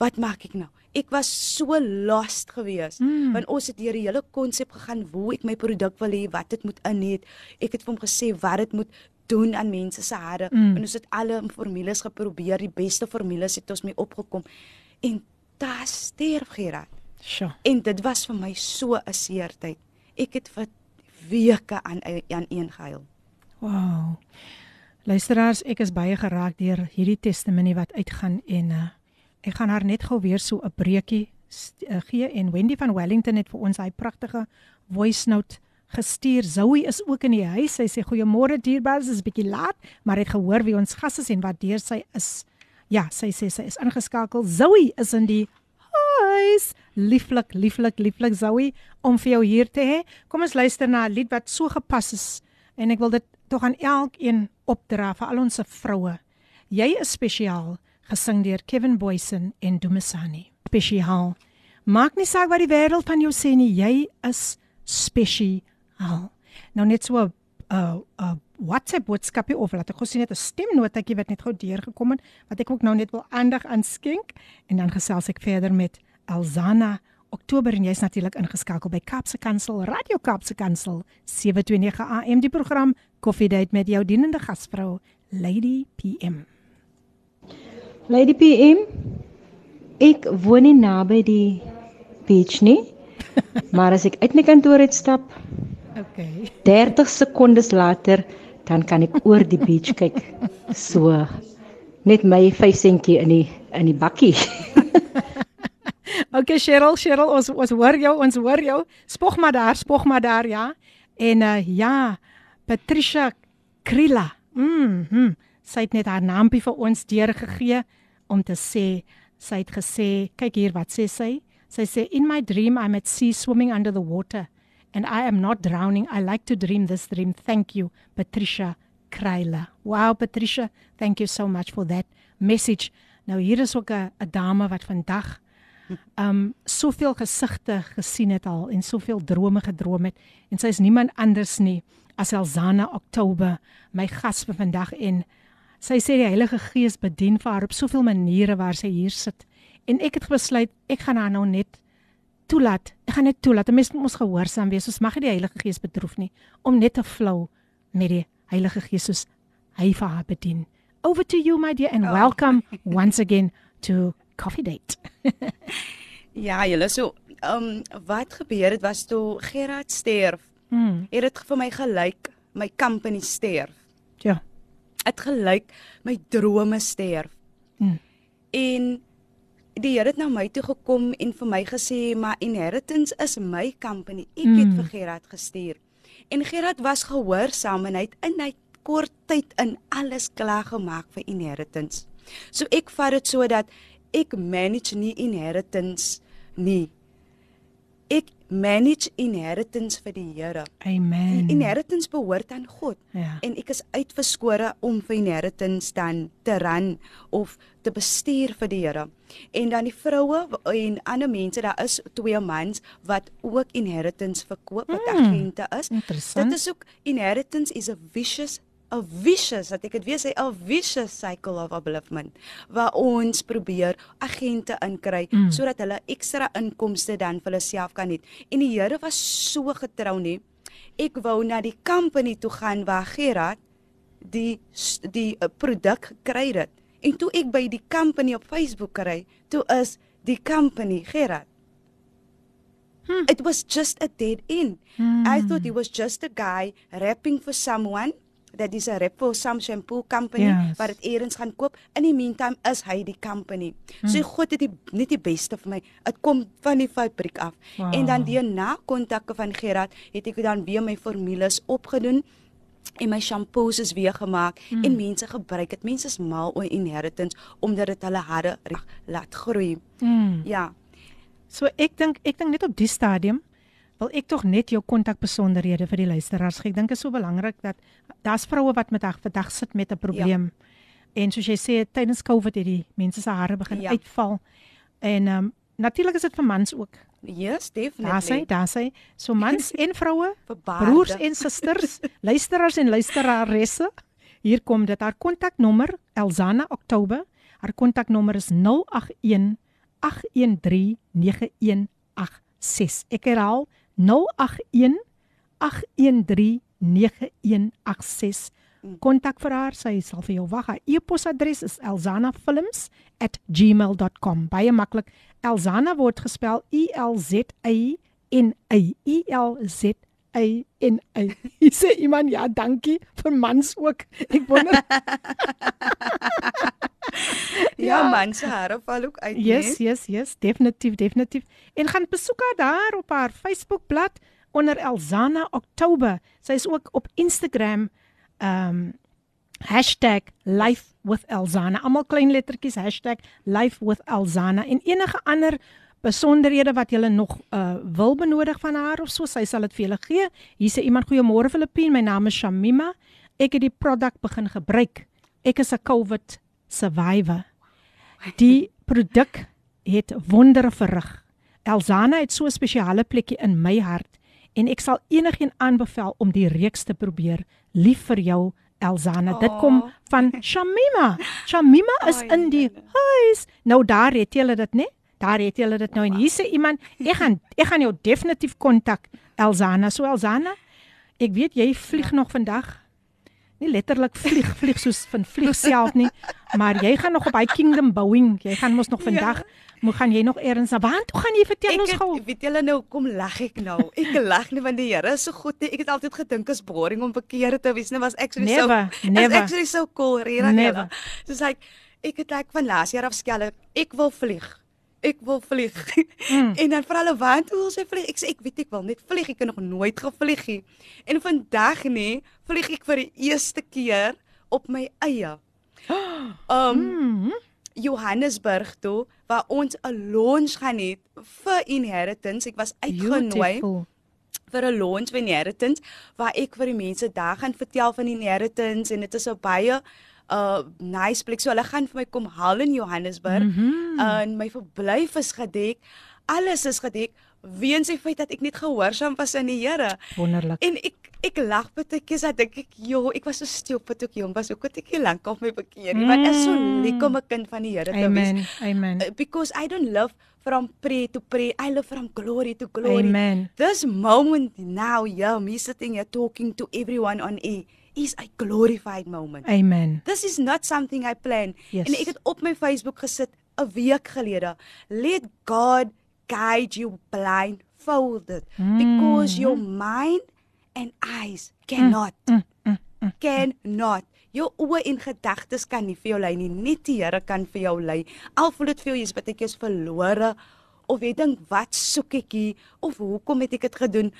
Wat maak ek nou? Ek was so lost geweest Mm. want ons het deur die hele konsep gegaan hoe ek my produk wil hê, wat dit moet in het. Ek het vir hom gesê wat dit moet doen aan mense se hare. Mm. En ons het alle formules geprobeer, die beste formules het ons mee opgekom. En daar sterf Gerard. Sjoe. En dit was vir my so 'n seertyd. Ek het vir weke aan aan een gehuil. Wow. Luisteraars, ek is baie geraak deur hierdie testimonie wat uitgaan en uh, ek gaan haar net gou weer so 'n breekie uh, gee en Wendy van Wellington het vir ons hy pragtige voice note gestuur. Zoe is ook in die huis. Sy sê goeiemôre dierbaars, dit is bietjie laat, maar het gehoor wie ons gas is en wat deur sy is. Ja, sy sê sy is ingeskakel. Zoe is in die huis. Lieflik, lieflik, lieflik Zoe om vir jou hier te hê. Kom ons luister na 'n lied wat so gepas is en ek wil dit tog aan elkeen opdra vir al ons vroue. Jy is spesiaal. gesing deur Kevin Boysen en Dumisani. Spesiaal. Maak nie saak wat die wêreld van jou sê nie, jy is spesiaal. Nou net so 'n 'n 'n WhatsApp boodskapie of laat ek gou sien net 'n stemnotetjie wat net gou deurgekom het wat ek ook nou net wil aandag aan skenk en dan gesels ek verder met Elzana Oktober en jy's natuurlik ingeskakel by Kapse Kansel Radio Kapse Kansel 729 AM die program Coffee Date met jou dienende gasvrou Lady PM. Lady PM, ek woon nie naby die beach nie. <laughs> maar as ek uit my kantoor uitstap, okay. 30 sekondes later, dan kan ek oor die beach kyk. <laughs> So net my 5 sentjie in die in die bakkie. <laughs> okay Cheryl, Cheryl, ons ons hoor jou, ons hoor jou. Spog maar daar, spog maar daar, ja. En uh ja, Patricia Krila. Mhm. Mm sy het net haar naampie vir ons deurgegee om te sê sy het gesê kyk hier wat sê sy sy sê in my dream i'm at sea swimming under the water and i am not drowning i like to dream this dream thank you patricia Kryla wow patricia thank you so much for that message nou hier is ook 'n dame wat vandag um soveel gesigte gesien het al en soveel drome gedroom het en sy is niemand anders nie as Elzana Oktober my gas vir vandag en Sy sê die Heilige Gees bedien vir haar op soveel maniere waar sy hier sit. En ek het besluit ek gaan haar nou net toelaat. Ek gaan net toelaat. Mens moet ons gehoorsaam wees. Ons mag nie die Heilige Gees bedroef nie om net te flow met die Heilige Gees soos hy vir haar bedien. Over to you my dear and oh. welcome once again to Coffee Date. <laughs> ja, julle so ehm um, wat gebeur het was toe Gerard sterf. Mm. Het dit vir my gelyk my company sterf. Ja het gelyk my drome sterf. Hmm. En die Here het na my toe gekom en vir my gesê, "Maar inheritance is my company. Ek hmm. het vir Gerard gestuur." En Gerard was gehoorsaam en hy het in hy kort tyd in alles klaar gemaak vir inheritance. So ek vat dit sodat ek manage nie inheritance nie. Ek manage inheritance vir die Here. Amen. Die inheritance behoort aan God. Ja. En ek is uitverskore om vir inheritance dan te ran of te bestuur vir die Here. En dan die vroue en ander mense, daar is twee mans wat ook inheritance verkoop wat mm. agente is. Dit is ook inheritance is a vicious 'n vicious dat ek dit weer sê 'n vicious cycle of upliftment waar ons probeer agente inkry mm. sodat hulle ekstra inkomste dan vir hulle self kan hê. En die Here was so getrou nie. Ek wou na die company toe gaan waar Gerard die die uh, produk gekry het. En toe ek by die company op Facebook kry, toe is die company Gerard Hmm. It was just a dead end. Hmm. I thought he was just a guy rapping for someone dat dis 'n Repco Sam shampoo company yes. wat dit eers gaan koop. In die meantime is hy die company. Hmm. So God het die net die beste vir my. Dit kom van die fabriek af. Wow. En dan die na kontakke van Gerard het ek dan weer my formules opgedoen en my shampoos is weer gemaak hmm. en mense gebruik dit. Mense is mal oor inheritance omdat dit hulle hare laat groei. Hmm. Ja. So ek dink ek dink net op die stadium wil ek tog net jou kontakbesonderhede vir die luisteraars gee. Ek dink dit is so belangrik dat daar's vroue wat met dag vir dag sit met 'n probleem. Ja. En soos jy sê tydens Covid het die mense se hare begin ja. uitval. En ehm um, natuurlik is dit vir mans ook. Yes, definitely. Daar sê, daar sê, so mans <laughs> en vroue, broers en susters, <laughs> luisteraars en luisteraresse. Hier kom dit haar kontaknommer Elzana Oktober. Haar kontaknommer is 081 813 9186. Ek herhaal 081 081 813 9186 kontak vir haar sy sal vir jou wag haar e-posadres is elzanafilms@gmail.com baie maklik. Elzana word gespel e l z a n a e l z a n a jy sê iemand ja dankie vir mans ook ek wonder <laughs> ja, ja man se hare val ook uit. Yes, yes, yes, definitief, definitief. En gaan besoek haar daar op haar Facebookblad onder Elzana Oktober. Sy is ook op Instagram um #lifewithelzana. Almal klein lettertjies #lifewithelzana en enige ander besonderhede wat jy nog uh wil benodig van haar of so, sy sal dit vir julle gee. Hier sê iemand goeiemôre Filippine, my naam is Shamima. Ek het die produk begin gebruik. Ek is 'n COVID survivor. Die produk het wondere verrig. Elzana het so 'n spesiale plekkie in my hart en ek sal enigiemand aanbeveel om die reeks te probeer. Lief vir jou Elzana. Oh. Dit kom van Shamima. Shamima is oh, in die huis. Nou daar het jy dit, né? Daar het jy dit nou en hier sê iemand, ek gaan ek gaan jou definitief kontak Elzana. So Elzana, ek weet jy vlieg nog vandag nie letterlik vlieg vlieg soos van vlieg self nie, maar jy gaan nog op hy Kingdom Boeing. Jy gaan mos nog vandag ja. Moet gaan jy nog eers na waar toe gaan jy vertel ek ons gou? Ek weet julle nou kom lag ek nou. Ek lag nie want die Here is so goed nie. Ek het altyd gedink is boring om verkeerd te wees. Net was ek so so never. Actually so cool, Rira. Soos ek ek het ek van laas jaar af skel ek wil vlieg ek wil vlieg. Mm. <laughs> en dan vra hulle want hoe sy vlieg? Ek sê ek weet ek wil net vlieg. Ek het nog nooit gevlieg nie. En vandag nê, vlieg ek vir die eerste keer op my eie. <gasps> Um mm. Johannesburg toe waar ons 'n lunch gaan hê vir inheritance. Ek was uitgenooi vir 'n lunch vir inheritance waar ek vir die mense daar gaan vertel van inheritance en dit is 'n baie uh nice plek. So hulle gaan vir my kom haal in Johannesburg. Mm -hmm. uh, en my verblyf is gedek. Alles is gedek weens die feit dat ek net gehoorsaam was aan die Here. Wonderlik. En ek ek lag baie keer dat dink ek, "Jo, ek was so stupid toe ek jong was. Hoe kon ek lank al my bekeer nie? Want mm. is so lief om 'n kind van die Here te wees." Amen. Amen. Uh, because I don't love from prayer to prayer. I love from glory to glory. Amen. This moment now, yeah, me sitting here talking to everyone on air is a glorified moment. Amen. This is not something I plan. Yes. En ek het op my Facebook gesit 'n week gelede. Let God guide you blindfolded mm. because your mind and eyes cannot mm. Mm. Mm. cannot jou oë en gedagtes kan nie vir jou lei nie. Net die Here kan vir jou lei. Al voel dit vir jou jy's baie keer verlore of jy dink wat soek ek hier of hoekom het ek dit gedoen?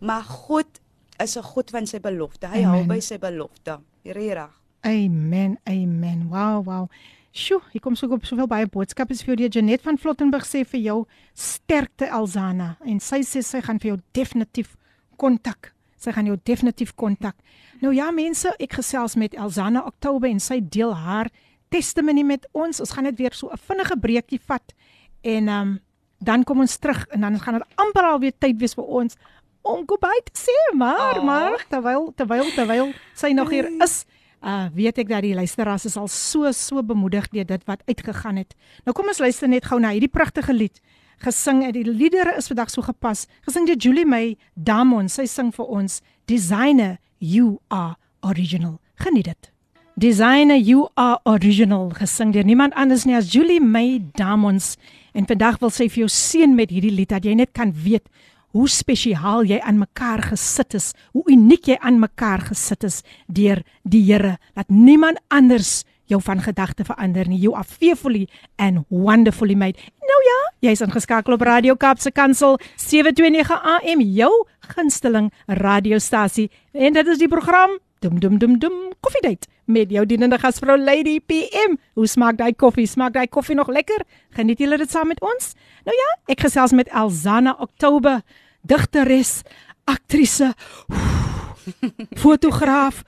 Maar God is 'n God van sy belofte. Hy hou by sy belofte. Regtig. Amen. Amen. Wow, wow. Sjoe, hier kom so op soveel baie boodskappe vir jou. Janet van Flottenburg sê vir jou sterkte Elzana en sy sê sy gaan vir jou definitief kontak. Sy gaan jou definitief kontak. Nou ja, mense, ek gesels met Elzana Oktober en sy deel haar testimonie met ons. Ons gaan net weer so 'n vinnige breekie vat en ehm um, dan kom ons terug en dan gaan dit amper al weer tyd wees vir ons om goodbye te sê, maar oh. maar terwyl terwyl terwyl sy nog hier is, uh weet ek dat die luisteraars is al so so bemoedig deur dit wat uitgegaan het. Nou kom ons luister net gou na hierdie pragtige lied gesing en die liedere is vandag so gepas. Gesing deur Julie May Damon. Sy sing vir ons Designer You Are Original. Geniet dit. Designer You Are Original gesing deur niemand anders nie as Julie May Damons. En vandag wil sy vir jou seën met hierdie lied dat jy net kan weet hoe spesiaal jy aan mekaar gesit is, hoe uniek jy aan mekaar gesit is deur die Here, dat niemand anders jou van gedagte verander nie. You are fearfully and wonderfully made. Nou ja, jy's ingeskakel op Radio Kapse Kansel 729 AM, jou gunsteling radiostasie. En dit is die program Dum dum dum dum koffiedייט met jou dienende gasvrou Lady PM. Hoe smaak daai koffie? Smaak daai koffie nog lekker? Geniet julle dit saam met ons? Nou ja, ek gesels met Elzana Oktober, digteres, aktrise, <laughs> fotograaf,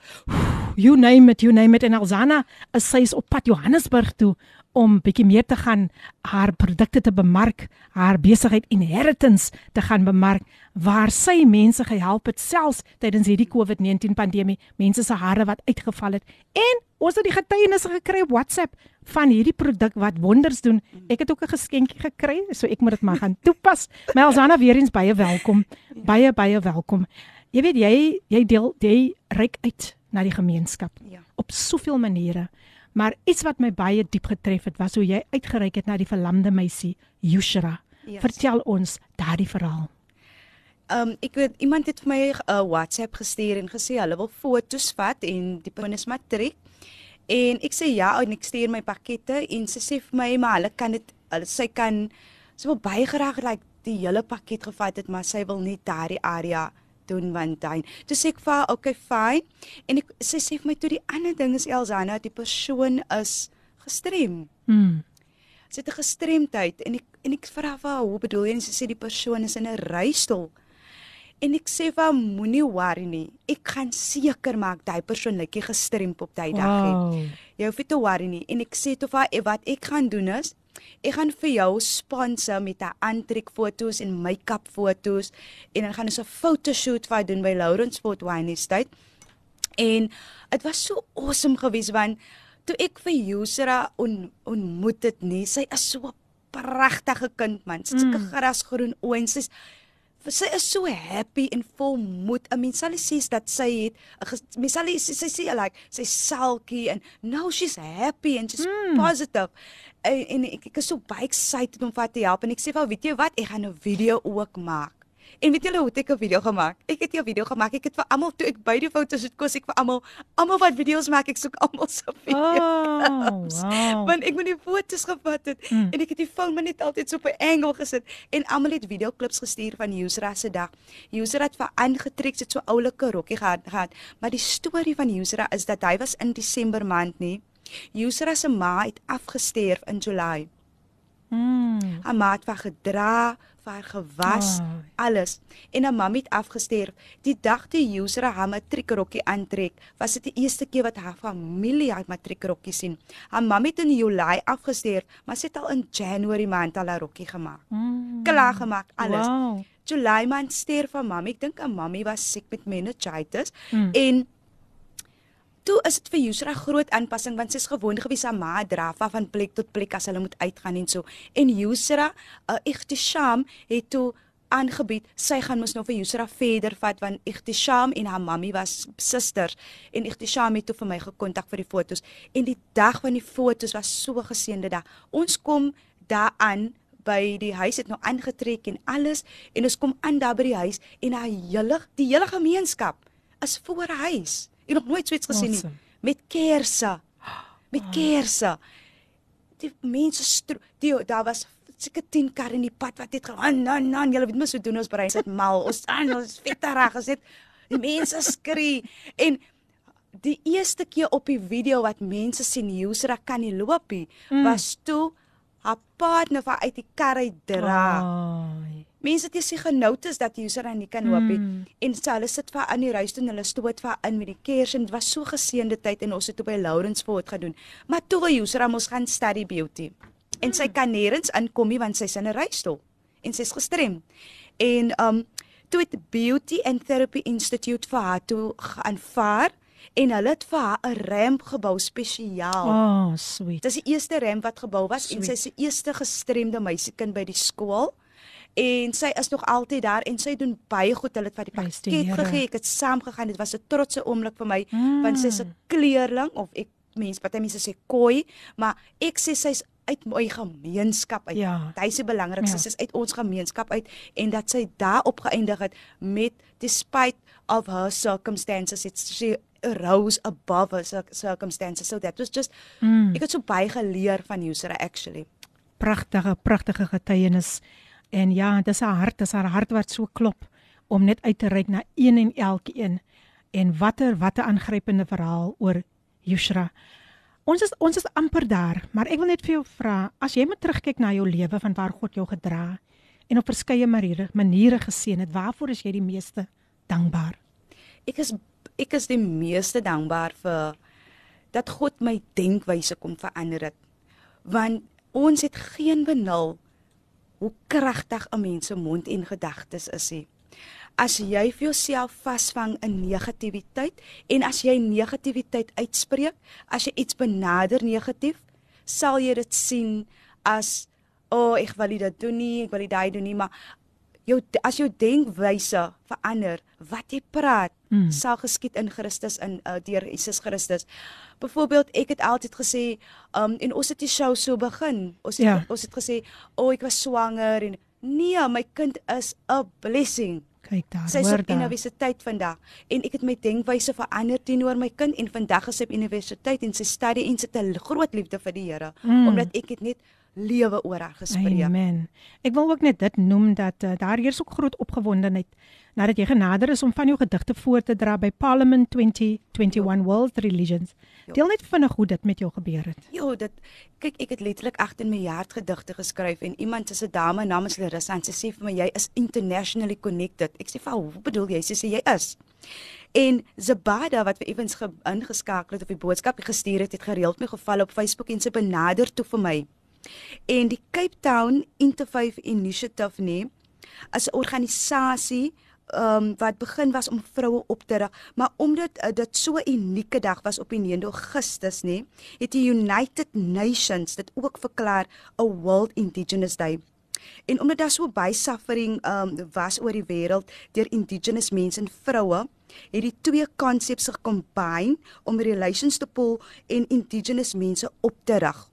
you name it, you name it en Elzana is sy is op pad Johannesburg toe om bietjie meer te gaan haar produkte te bemark, haar besigheid Inheritance te gaan bemark waar sy mense gehelp het selfs tydens hierdie COVID-19 pandemie, mense se hare wat uitgeval het. En ons het die getuienisse gekry op WhatsApp van hierdie produk wat wonders doen. Ek het ook 'n geskenkie gekry, so ek moet dit maar gaan toepas. Melzana weer eens baie welkom. Baie baie welkom. Jy weet jy jy deel jy reik uit na die gemeenskap ja. op soveel maniere. Maar iets wat my baie diep getref het, was hoe jy uitgereik het na die verlamde meisie Yushra. Yes. Vertel ons daardie verhaal. Ehm um, ek weet iemand het vir my 'n uh, WhatsApp gestuur en gesê hulle wil foto's vat en die persoon is matriek. En ek sê ja, en ek stuur my pakkette en sy sê vir my maar hulle kan dit hulle sy kan sy wil baie graag like die hele pakket gevat het, maar sy wil nie daardie area doen hy. Toe sê ek vir haar, "Okay, fine." En ek sy sê vir my toe die ander ding is Elsana, die persoon is gestrem. Mm. Sy het 'n gestremdheid en ek en ek vra haar, "Hoe bedoel jy?" En sy sê die persoon is in 'n reistool. En ek sê vir moenie worry nie. Ek gaan seker maak daai persoonlikie gestremp op daai dag. Wow. Jy hoef nie te worry nie. En ek sê toe vir haar "Eh, wat ek gaan doen is Ek gaan vir jou sponsor met 'n aantrekfoto's en make-up foto's en dan gaan ons 'n fotoshoot vir doen by Lawrence Fort Wayne Estate. En dit was so awesome geweest want toe ek vir Yusra on, ontmoet het nie, sy is so 'n pragtige kind man. Sy's sulke Mm. grasgroen oë en sy's sy is so happy en vol moed. I mean, Sally sê dat sy het 'n mens sal sy sy sê like sy salkie en now she's happy and she's Mm. positive. En, en ek, ek is so baie excited om vir haar te help en ek sê vir haar, weet jy wat, ek gaan 'n video ook maak. En weet julle hoe het ek 'n video gemaak? Ek het 'n video gemaak. Ek het vir almal toe ek by die foto's het kos ek vir almal almal wat video's maak, ek soek almal se video's. Oh, wow. <laughs> Want ek moet die foto's gevat het Mm. en ek het die foon maar net altyd so op 'n angle gesit en almal het videoklips gestuur van Yusra se dag. Yusra het vir aangetrek, het so oulike rokkie gehad, gehad. Maar die storie van Yusra is dat hy was in Desember maand nie. Yusra se ma het afgesterf in Julie. Mm. Haar ma het haar gedra, vir haar gewas, Ai. alles. En haar mamma het afgesterf. Die dag toe Yusra haar matriekrokkie aantrek, was dit die eerste keer wat haar familie haar matriekrokkie sien. Haar mamma het in Julie afgesterf, maar sy het al in January maand al haar rokkie gemaak. Mm. Klaar gemaak, alles. Wow. Julie maand sterf haar mamma. Ek dink haar mamma was siek met meningitis Mm. en Toe is dit vir Yusra groot aanpassing want sy's gewoond gewees aan ma dra van plek tot plek as hulle moet uitgaan en so. En Yusra, uh, Ihtisham het toe aangebied sy gaan mos nou vir Yusra verder vat want Ihtisham en haar mammy was susters en Ihtisham het toe vir my gekontak vir die fotos en die dag van die fotos was so 'n geseënde dag. Ons kom daaraan by die huis het nou aangetrek en alles en ons kom aan daar by die huis en haar hele die hele gemeenskap is voor haar huis. Ek nog nooit so iets gesien Awesome. nie. Met kersse. Met kersse. Die mense die daar was seker 10 kar in die pad wat het gaan. Nou nou julle weet mos hoe doen ons brein sit mal. Ons aan ons vetterig is dit die mense skree en die eerste keer op die video wat mense sien Yusra kan nie loop nie, Mm. was toe haar partner van uit die kar uit dra. Ai. Mense het gesien genotis dat Yusra nie kan loop nie. Mm. En so hulle sit vir haar in die huis toe en hulle stoot vir in met die kers en dit was so geseënde tyd en ons het op by Lawrence Fort gedoen. Maar toe wil Yusra mos gaan study beauty. En sy kan nêrens inkom nie want sy's in 'n rolstoel en sy's gestrem. En um toe het Beauty and Therapy Institute vir haar toe aanvaar en hulle het vir haar 'n ramp gebou spesiaal. Oh, sweet. Dis die eerste ramp wat gebou was en Sweet. sy is die eerste gestremde meisiekind by die skool. En sy is nog altyd daar en sy doen baie goed. Hulle het vir die pakket gegee. Ek het saam gegaan. Dit was 'n trotse oomblik vir my Mm. want sy's 'n kleerling of ek mens party mense sê koi, maar ek sê sy's uit my gemeenskap uit. Ja. Dit is die belangrikste. Ja. Sy's uit ons gemeenskap uit en dat sy daar opgeëindig het met despite of her circumstances it's she rose above her cir- circumstances. So that was just Mm. Ek het so baie geleer van Yusra actually. pragtige pragtige getuienis. En ja, dis haar hart, dis haar hart wat so klop om net uit te reik na een en elkeen. En watter watter aangrypende verhaal oor Yushra. Ons is ons is amper daar, maar ek wil net vir jou vra, as jy moet terugkyk na jou lewe van waar God jou gedra en op verskeie maniere maniere geseën het, waarvoor is jy die meeste dankbaar? Ek is ek is die meeste dankbaar vir dat God my denkwyse kom verander het. Want ons het geen benul hoe kragtig 'n mens se mond en gedagtes is nie. As jy vir jouself vasvang in negativiteit en as jy negativiteit uitspreek, as jy iets benader negatief, sal jy dit sien as o, oh, ek wil dit doen nie, ek wil nie daai doen nie, maar jou as jou denkwyse verander, wat jy praat, Mm. sal geskied in Christus in uh, deur Jesus Christus. Byvoorbeeld, ek het altyd gesê, um en ons het die show so begin. Ons het Ja. ons het gesê, "O, oh, ek was swanger en nee, my kind is 'n blessing." Kyk daar, Sy is hoor op daar. universiteit vandag en ek het my denkwyse verander teenoor my kind en vandag is sy op universiteit en sy studie en sy het 'n groot liefde vir die Here Mm. omdat ek het net lewe oor haar gespreek. Amen. Ek wil ook net dit noem dat uh, daar heers ook groot opgewondenheid nadat jy genader is om van jou gedigte voor te dra by Parliament 2021 jo. World Religions. Jo. Deel net vinnig hoe dit met jou gebeur het. Ja, dit kyk ek het letterlik 18 miljard gedigte geskryf en iemand is 'n dame namens Larissa en sy sê vir my jy is internationally connected. Ek sê vir hoe bedoel jy? Sy sê jy is. En Zabada wat vir evens ingeskakel het op die boodskap gestuur het, het gereeld my geval op Facebook en sy benader toe vir my. En die Cape Town Interfaith Initiative nie as 'n organisasie um, wat begin was om vroue op te rig, maar omdat uh, dit so 'n unieke dag was op die 9 Augustus nê, het die United Nations dit ook verklaar 'n World Indigenous Day. En omdat daar so baie suffering um, was oor die wêreld deur indigenous mense en vroue, het die twee konsepte gekombine om relations te pool en indigenous mense op te rig.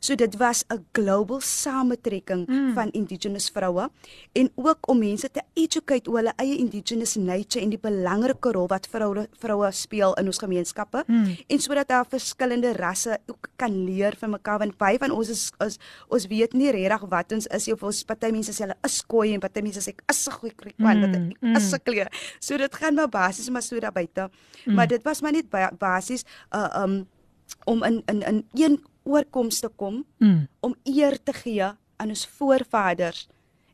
So dit was 'n global sametrekking mm. van indigenous vroue en ook om mense te educate oor hulle eie indigenous nature en die belangrike rol wat vroue vroue speel in ons gemeenskappe mm. en sodat daar verskillende rasse ook kan leer van mekaar want baie van ons is, is ons weet nie regtig wat ons is of ons party mense sê hulle is koei en party mense sê ek is 'n goeie kwant dat ek mm. is 'n kleur. So dit gaan maar basies maar so daar buite. Mm. Maar dit was maar net basies uh, um om in in in een oorkoms te kom mm. om eer te gee aan ons voorvaders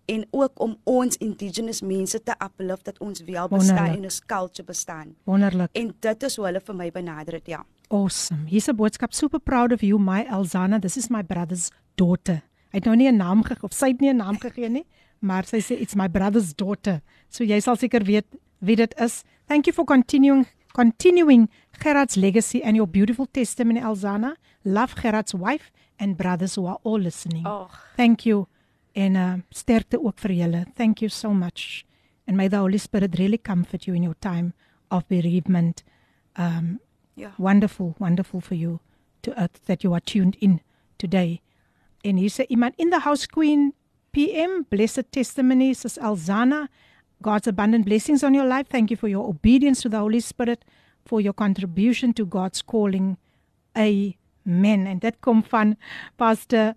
en ook om ons indigenous mense te uplift dat ons wel bestaan en ons culture bestaan. Wonderlik. En dit is hoe hulle vir my benader het, ja. Awesome. Hier's 'n boodskap super proud of you my Elzana. This is my brother's daughter. Hy het nou nie 'n naam gegee of sy het nie 'n naam gegee nie, maar sy sê it's my brother's daughter. So jy sal seker weet wie dit is. Thank you for continuing continuing Gerard's legacy and your beautiful testimony, Elzana. Love Gerard's wife and brothers who are all listening. Oh. Thank you. En uh, sterkte ook vir julle. Thank you so much. And may the Holy Spirit really comfort you in your time of bereavement. Um, yeah. Wonderful, wonderful for you to uh, that you are tuned in today. En hier sê iemand in the house queen PM blessed testimony says Elzana God's abundant blessings on your life. Thank you for your obedience to the Holy Spirit, for your contribution to God's calling. Amen. En dit kom van Pastor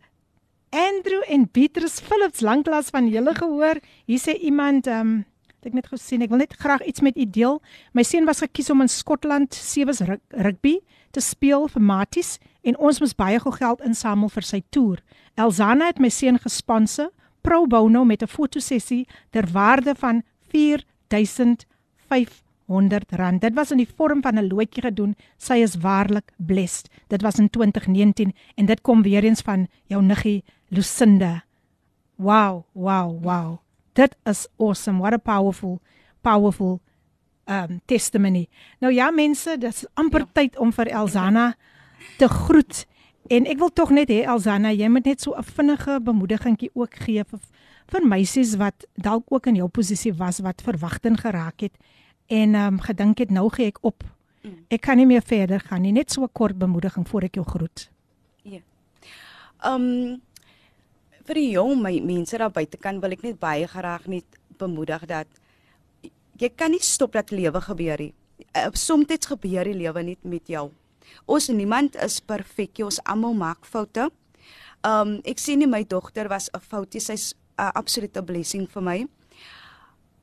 Andrew en Beatrice Phillips lanklaas van julle gehoor. Hier sê iemand ehm um, ek net gesien, ek wil net graag iets met u deel. My seun was gekies om in Skotland sewees rugby te speel vir Maties en ons moes baie geld insamel vir sy toer. Elzana het my seun gesponsor pro bono met 'n fotosessie ter waarde van 4500 rand. Dit was in die vorm van 'n loetjie gedoen. Sy is waarlik blessed. Dit was in 2019 en dit kom weer eens van jou niggie Lucinda. Wow, wow, wow. Dit is awesome. What a powerful powerful um testimony. Nou ja mense, dit is amper ja. tyd om vir Elzana te groet. En ek wil tog net hê Elzana, jy moet net so 'n vinnige bemoedigingkie ook gee vir vir meisies wat dalk ook in jou posisie was wat verwagting geraak het en um, gedink het nou gee ek op. Mm. Ek kan nie meer verder gaan nie. Net so 'n kort bemoediging voor ek jou groet. Ja. Ehm um, vir die jong my mense daar buite kan wil ek net baie graag net bemoedig dat jy kan nie stop dat lewe gebeur nie. Uh, Soms gebeur die lewe net met jou. Ons niemand is perfek. Ons almal maak foute. Ehm um, ek sien nie my dogter was 'n foutie. Sy's 'n absolute blessing vir my.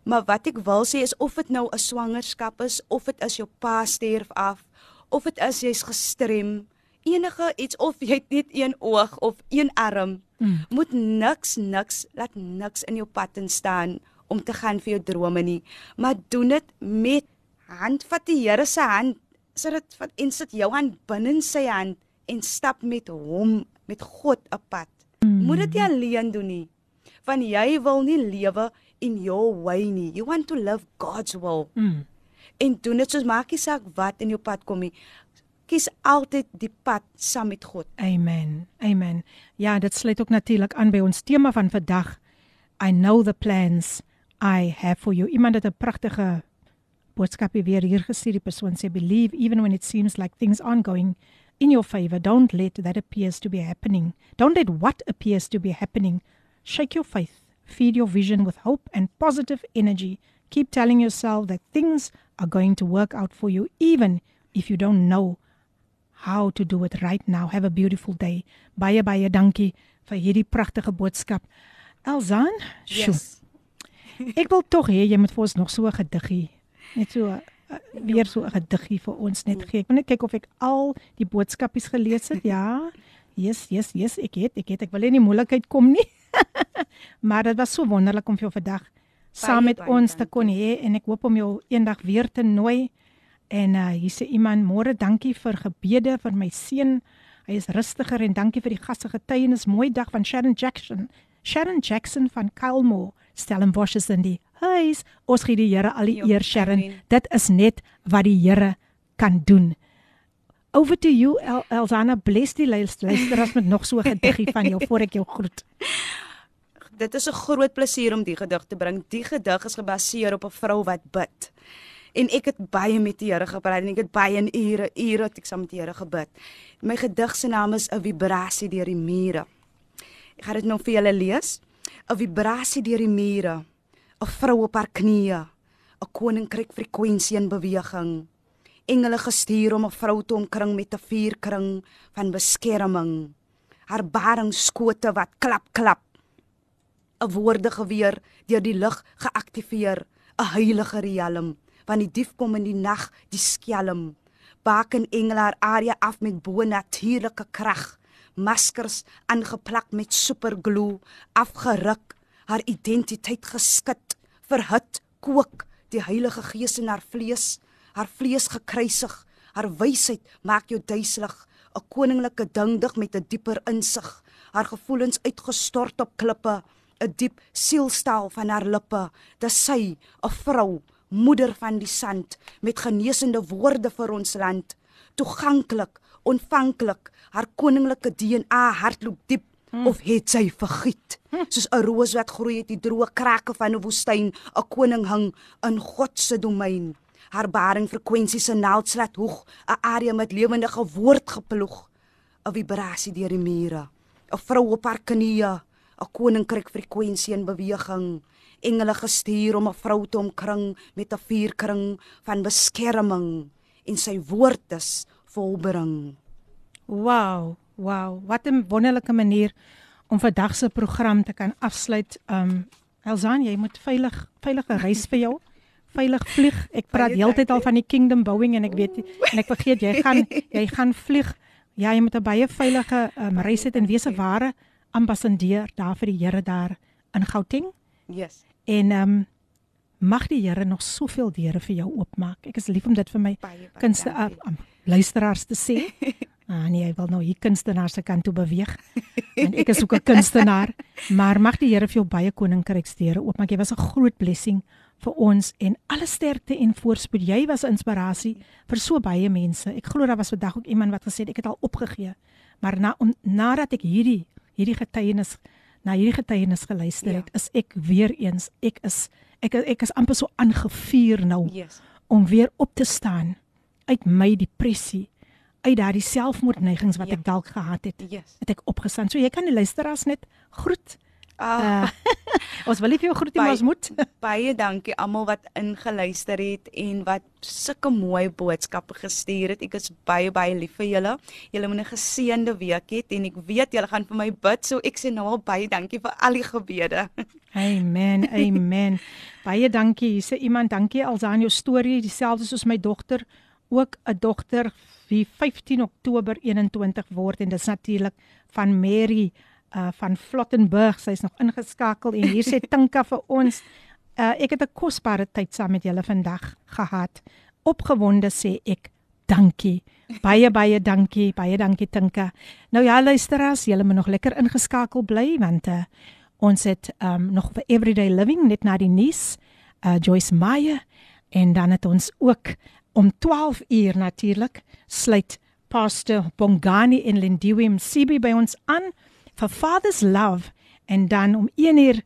Maar wat ek wil sê is of dit nou 'n swangerskap is of dit is jou pa sterf af of dit is jy's gestrem enige iets of jy het net een oog of een arm mm. moet niks niks laat niks in jou pad instaan om te gaan vir jou drome nie maar doen dit met hand vat die Here se hand sit dit vat en sit jou hand binne sy hand en stap met hom met God op pad mm. moet dit nie alleen doen nie want jy wil nie lewe in your way nie. You want to live God's will. Mm. En doen dit soos maak nie saak wat in jou pad kom nie. Kies altyd die pad saam met God. Amen. Amen. Ja, dit sluit ook natuurlik aan by ons tema van vandag. I know the plans I have for you. Iemand het 'n pragtige boodskap weer hier gestuur. Die persoon sê believe even when it seems like things aren't going in your favor. Don't let that appears to be happening. Don't let what appears to be happening Shake your faith, feed your vision with hope and positive energy. Keep telling yourself that things are going to work out for you, even if you don't know how to do it right now. Have a beautiful day. Baie baie dankie vir hierdie pragtige boodskap. Elzaan, sjoe. Yes. <laughs> Ek wil tog hê jy moet vir ons nog so 'n gediggie, net so uh, weer so 'n gediggie vir ons net gee. Ek wil net kyk of ek al die boodskapies gelees het. Ja. Yes, yes, yes, ek het, ek het. Ek wil nie in die moeilikheid kom nie. <laughs> <laughs> maar dit was so wonderlik om jou vandag saam met baie ons te kon hê en ek hoop om jou eendag weer te nooi. En uh hier sê iemand môre dankie vir gebede vir my seun. Hy is rustiger en dankie vir die gasse getuienis. Mooi dag van Sharon Jackson. Sharon Jackson van Kylmore. Stellenbosch is in die huis. Ons gee die Here al die eer Sharon. Dit is net wat die Here kan doen. Over to you El Elzana bless die luister- luisteraars met nog so 'n gediggie van jou voor ek jou groet. <laughs> Dit is 'n groot plesier om die gedig te bring. Die gedig is gebaseer op 'n vrou wat bid. En ek het baie met die Here gepraat en ek het baie in ure ure het ek saam met die Here gebid. My gedig se naam is 'n vibrasie deur die mure. Ek gaan dit nou vir julle lees. 'n Vibrasie deur die mure. 'n Vrou op haar knieë. 'n Koninkryk frekwensie in beweging. Engele gestuur om 'n vrou te omkring met 'n vuurkring van beskerming. Haar baringskote wat klap klap 'n woordegeweer deur die lug geaktiveer, 'n heilige riem, want die dief kom in die nag, die skelm. Baken engele haar area af met bo-natuurlike krag, maskers aangeplak met superglue, afgeruk, haar identiteit geskit, verhit, kook die Heilige Gees in haar vlees, haar vlees gekruisig, haar wysheid maak jou duiselig, 'n koninklike dingdig met 'n dieper insig, haar gevoelens uitgestort op klippe, 'n diep sielstaal van haar lippe, dis sy, 'n vrou, moeder van die sand, met genesende woorde vir ons land, toeganklik, ontvanklik, haar koninklike DNA hartloop diep hmm. of het sy vergiet? Soos 'n roos wat groei uit die droë krake van 'n woestyn 'n koning hang in God se domein haar baring frekwensies se naaldslat hoog 'n area met lewendige woord geploeg 'n vibrasie deur die mure 'n vrou op haar knieë 'n koninkryk frekwensie in beweging engele gestuur om 'n vrou te omkring met 'n vuurkring van beskerming en sy woord is volbring Wow, wow, wat 'n wonderlike manier om vandag se program te kan afsluit. Um Elzaan, jy moet veilig veilige reis vir jou. Veilig vlieg. Ek praat heeltyd al van die Kingdom Boeing en ek weet en ek vergeet jy gaan <laughs> jy gaan vlieg. Ja, jy moet 'n baie veilige um, reis hê en wees 'n ware ambassadeur daar vir die Here daar in Gauteng. yes En um mag die Here nog soveel deure vir jou oopmaak. Ek is lief om dit vir my kunste uh, um, luisteraars te sê. <laughs> Ah nee, hy wil nou hier kunstenaar se kant toe beweeg. En ek is ook 'n kunstenaar, maar mag die Here vir jou baie koninkryksdeure oopmaak. Jy was 'n groot blessing vir ons en alle sterkte en voorspoed. Jy was 'n inspirasie vir so baie mense. Ek glo daar was vandag ook iemand wat gesê het ek het al opgegee. Maar na om, nadat ek hierdie hierdie getuienis na hierdie getuienis geluister Ja. het, is ek weer eens ek is ek ek is amper so aangevuur nou yes om weer op te staan uit my depressie, uit daardie selfmoordneigings wat Ja. ek dalk gehad het. yes Het ek opgestaan. So jy kan die luisteraars net groet. Ah, Uh, ons wil vir jou groet nie, maar ons moet. <laughs> baie dankie almal wat ingeluister het en wat sulke mooi boodskappe gestuur het. Ek is baie baie lief vir julle. Julle moet 'n geseënde week hê en ek weet julle gaan vir my bid, so ek sê nou al baie dankie vir al die gebede. <laughs> Amen. Amen. Baie dankie. Hier sê iemand dankie alsaan jou storie dieselfde soos my dogter, ook 'n dogter wie 15 Oktober 21 word en dis natuurlik van Mary uh van Flottenburg. Sy's nog ingeskakel en hier sê <laughs> Tinka vir ons uh ek het 'n kosbare tyd saam met julle vandag gehad. Opgewonde sê ek dankie. Baie baie dankie. Baie dankie Tinka. Nou ja luisteraars, julle moet nog lekker ingeskakel bly want uh ons het um nog vir everyday living net na die nuus uh Joyce Meyer en dan het ons ook om 12 uur natuurlik sluit Pastor Bongani en Lindiwe Msibi by ons aan vir Father's Love en dan om 1 uur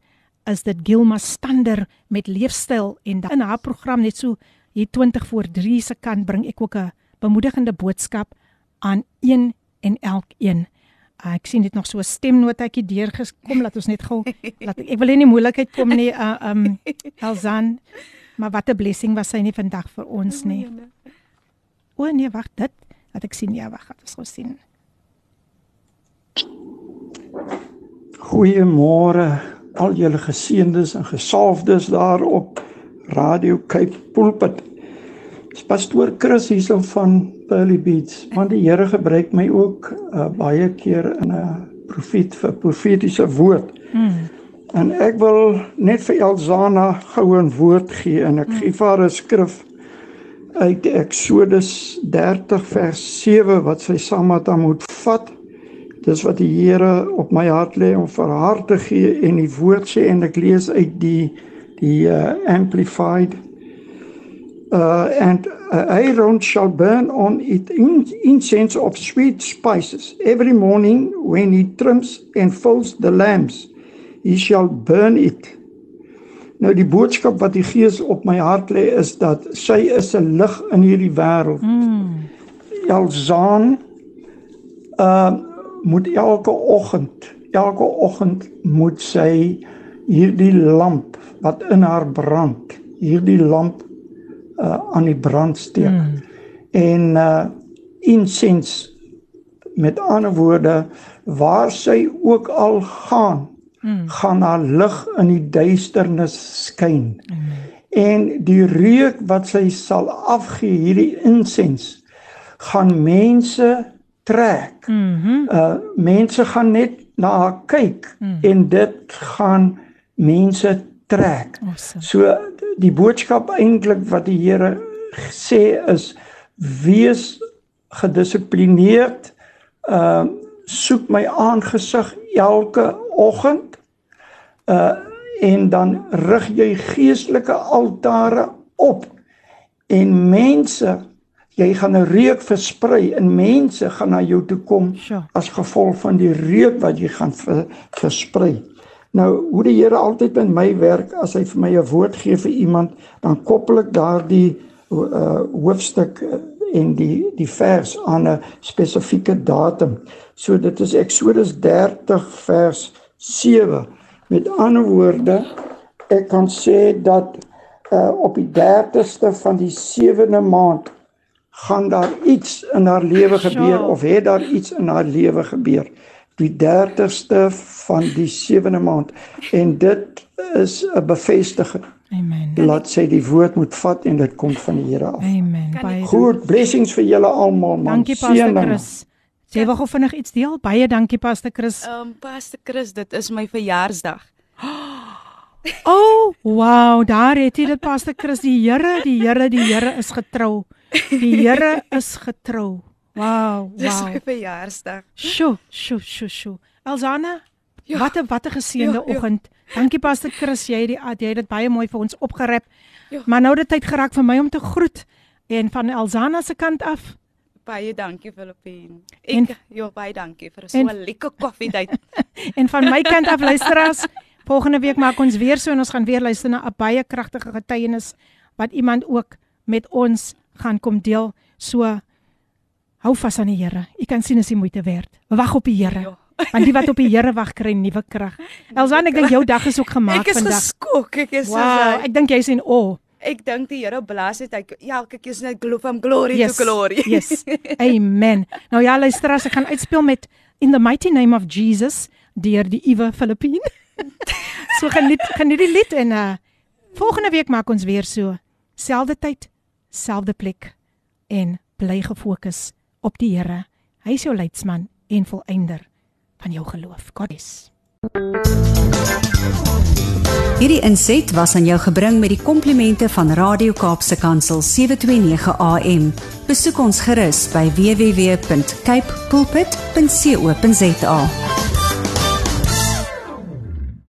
is dit Gilma Stander met leefstyl en dan in haar program net so hier 20 voor 3 se kant bring ek ook 'n bemoedigende boodskap aan een en elkeen. Uh, ek sien dit nog so 'n stemnotetjie deurgekom laat ons net gou <laughs> laat ek, ek wil nie in moeilikheid kom nie uh, um Elzan maar wat 'n blessing was sy nie vandag vir ons nie. O nee, wag dit. Laat ek sien ja, wag, het ons gou sien. Goeiemôre al julle geseëndes en gesalfdes daar op Radio Cape Pulpit. Dis pastoor Chris hierso van Pearly Beach. Want die Here gebruik my ook uh, baie keer in 'n profeet vir profetiese woord. Mm. En ek wil net vir Elsana goue 'n woord gee en ek mm. gee vir haar 'n skrif uit Eksodus 30 vers 7 wat sy saam met hom moet vat. Dis wat die Here op my hart lê om vir haar te gee en die woord sê en ek lees uit die die uh, amplified uh and uh, Aaron shall burn on it in incense of sweet spices every morning when he trims and fills the lamps he shall burn it Nou die boodskap wat die Gees op my hart lê is dat sy is 'n lig in hierdie wêreld. Mm. Elzaan uh moet elke oggend, elke oggend moet sy hierdie lamp wat in haar brand, hierdie lamp uh aan die brand steek. Mm. En uh insens met ander woorde waar sy ook al gaan mm. gaan haar lig in die duisternis skyn. Mm. En die reuk wat sy sal afgee, hierdie insens, gaan mense trek. Mm -hmm. Uh mense gaan net na haar kyk mm. en dit gaan mense trek. Awesome. So die boodskap eintlik wat die Here sê is wees gedissiplineerd. Uh soek my aangesig elke oggend uh en dan rig jy geestelike altare op en mense jy gaan 'n reuk versprei en mense gaan na jou toe kom sure. as gevolg van die reuk wat jy gaan ver, versprei. Nou hoe die Here altyd by my werk as hy vir my 'n woord gee vir iemand, dan koppel ek daardie uh hoofstuk en die die vers aan 'n spesifieke datum. So dit is Eksodus 30 vers 7 Met ander woorde, ek kan sê dat uh, op die 30ste van die 7de maand gaan daar iets in haar lewe gebeur of het daar iets in haar lewe gebeur. Die 30ste van die 7de maand en dit is 'n bevestiging. Amen. Laat sê die woord moet vat en dit kom van die Here af. Amen. Baie goed blessings vir julle almal man. Dankie Pastor Chris. Sê wag of vinnig iets deel. Baie dankie Pastor Chris. Ehm um, Pastor Chris, dit is my verjaarsdag. <gasps> Oh, wow, daar het jy dit Pastor Chris, die Here, die Here, die Here is getrou. Die Here is getrou. Wow, wow. <laughs> Dis my verjaarsdag. Sjoe, sjoe, sjoe, sjoe. Elsana, ja. wat 'n wat 'n geseënde ja, ja. oggend. Dankie Pastor Chris, jy het die jy het dit baie mooi vir ons opgerep. Ja. Maar nou dit tyd geraak vir my om te groet en van Elsana se kant af Baie dankie Filippine. Ek ja, baie dankie vir so 'n lekker koffiedייט. <laughs> en van my kant af luisteraars, volgende week maak ons weer so en ons gaan weer luister na 'n baie kragtige getuienis wat iemand ook met ons gaan kom deel. So hou vas aan die Here. U kan sien as die moeite werd. Wag op die Here. Ja. Want die wat op die Here wag kry nuwe krag. Elsan, ek dink jou dag is ook gemaak vandag. Ek is geskok. Ek is wow, so Ek dink jy's in o. Oh ek dink die Here blaas dit uit elke keer net glo van glory yes, to glory. yes. <laughs> Amen. Nou ja, luister as ek gaan uitspeel met in the mighty name of Jesus deur die Ewe Filippine. <laughs> so geniet geniet die lied en uh volgende week maak ons weer so. Selfde tyd, selfde plek en bly gefokus op die Here. Hy is jou leidsman en volëinder van jou geloof. God is. Hierdie inset was aan jou gebring met die komplimente van Radio Kaapse Kansel 729 AM. Besoek ons gerus by www.cape pulpit.co.za.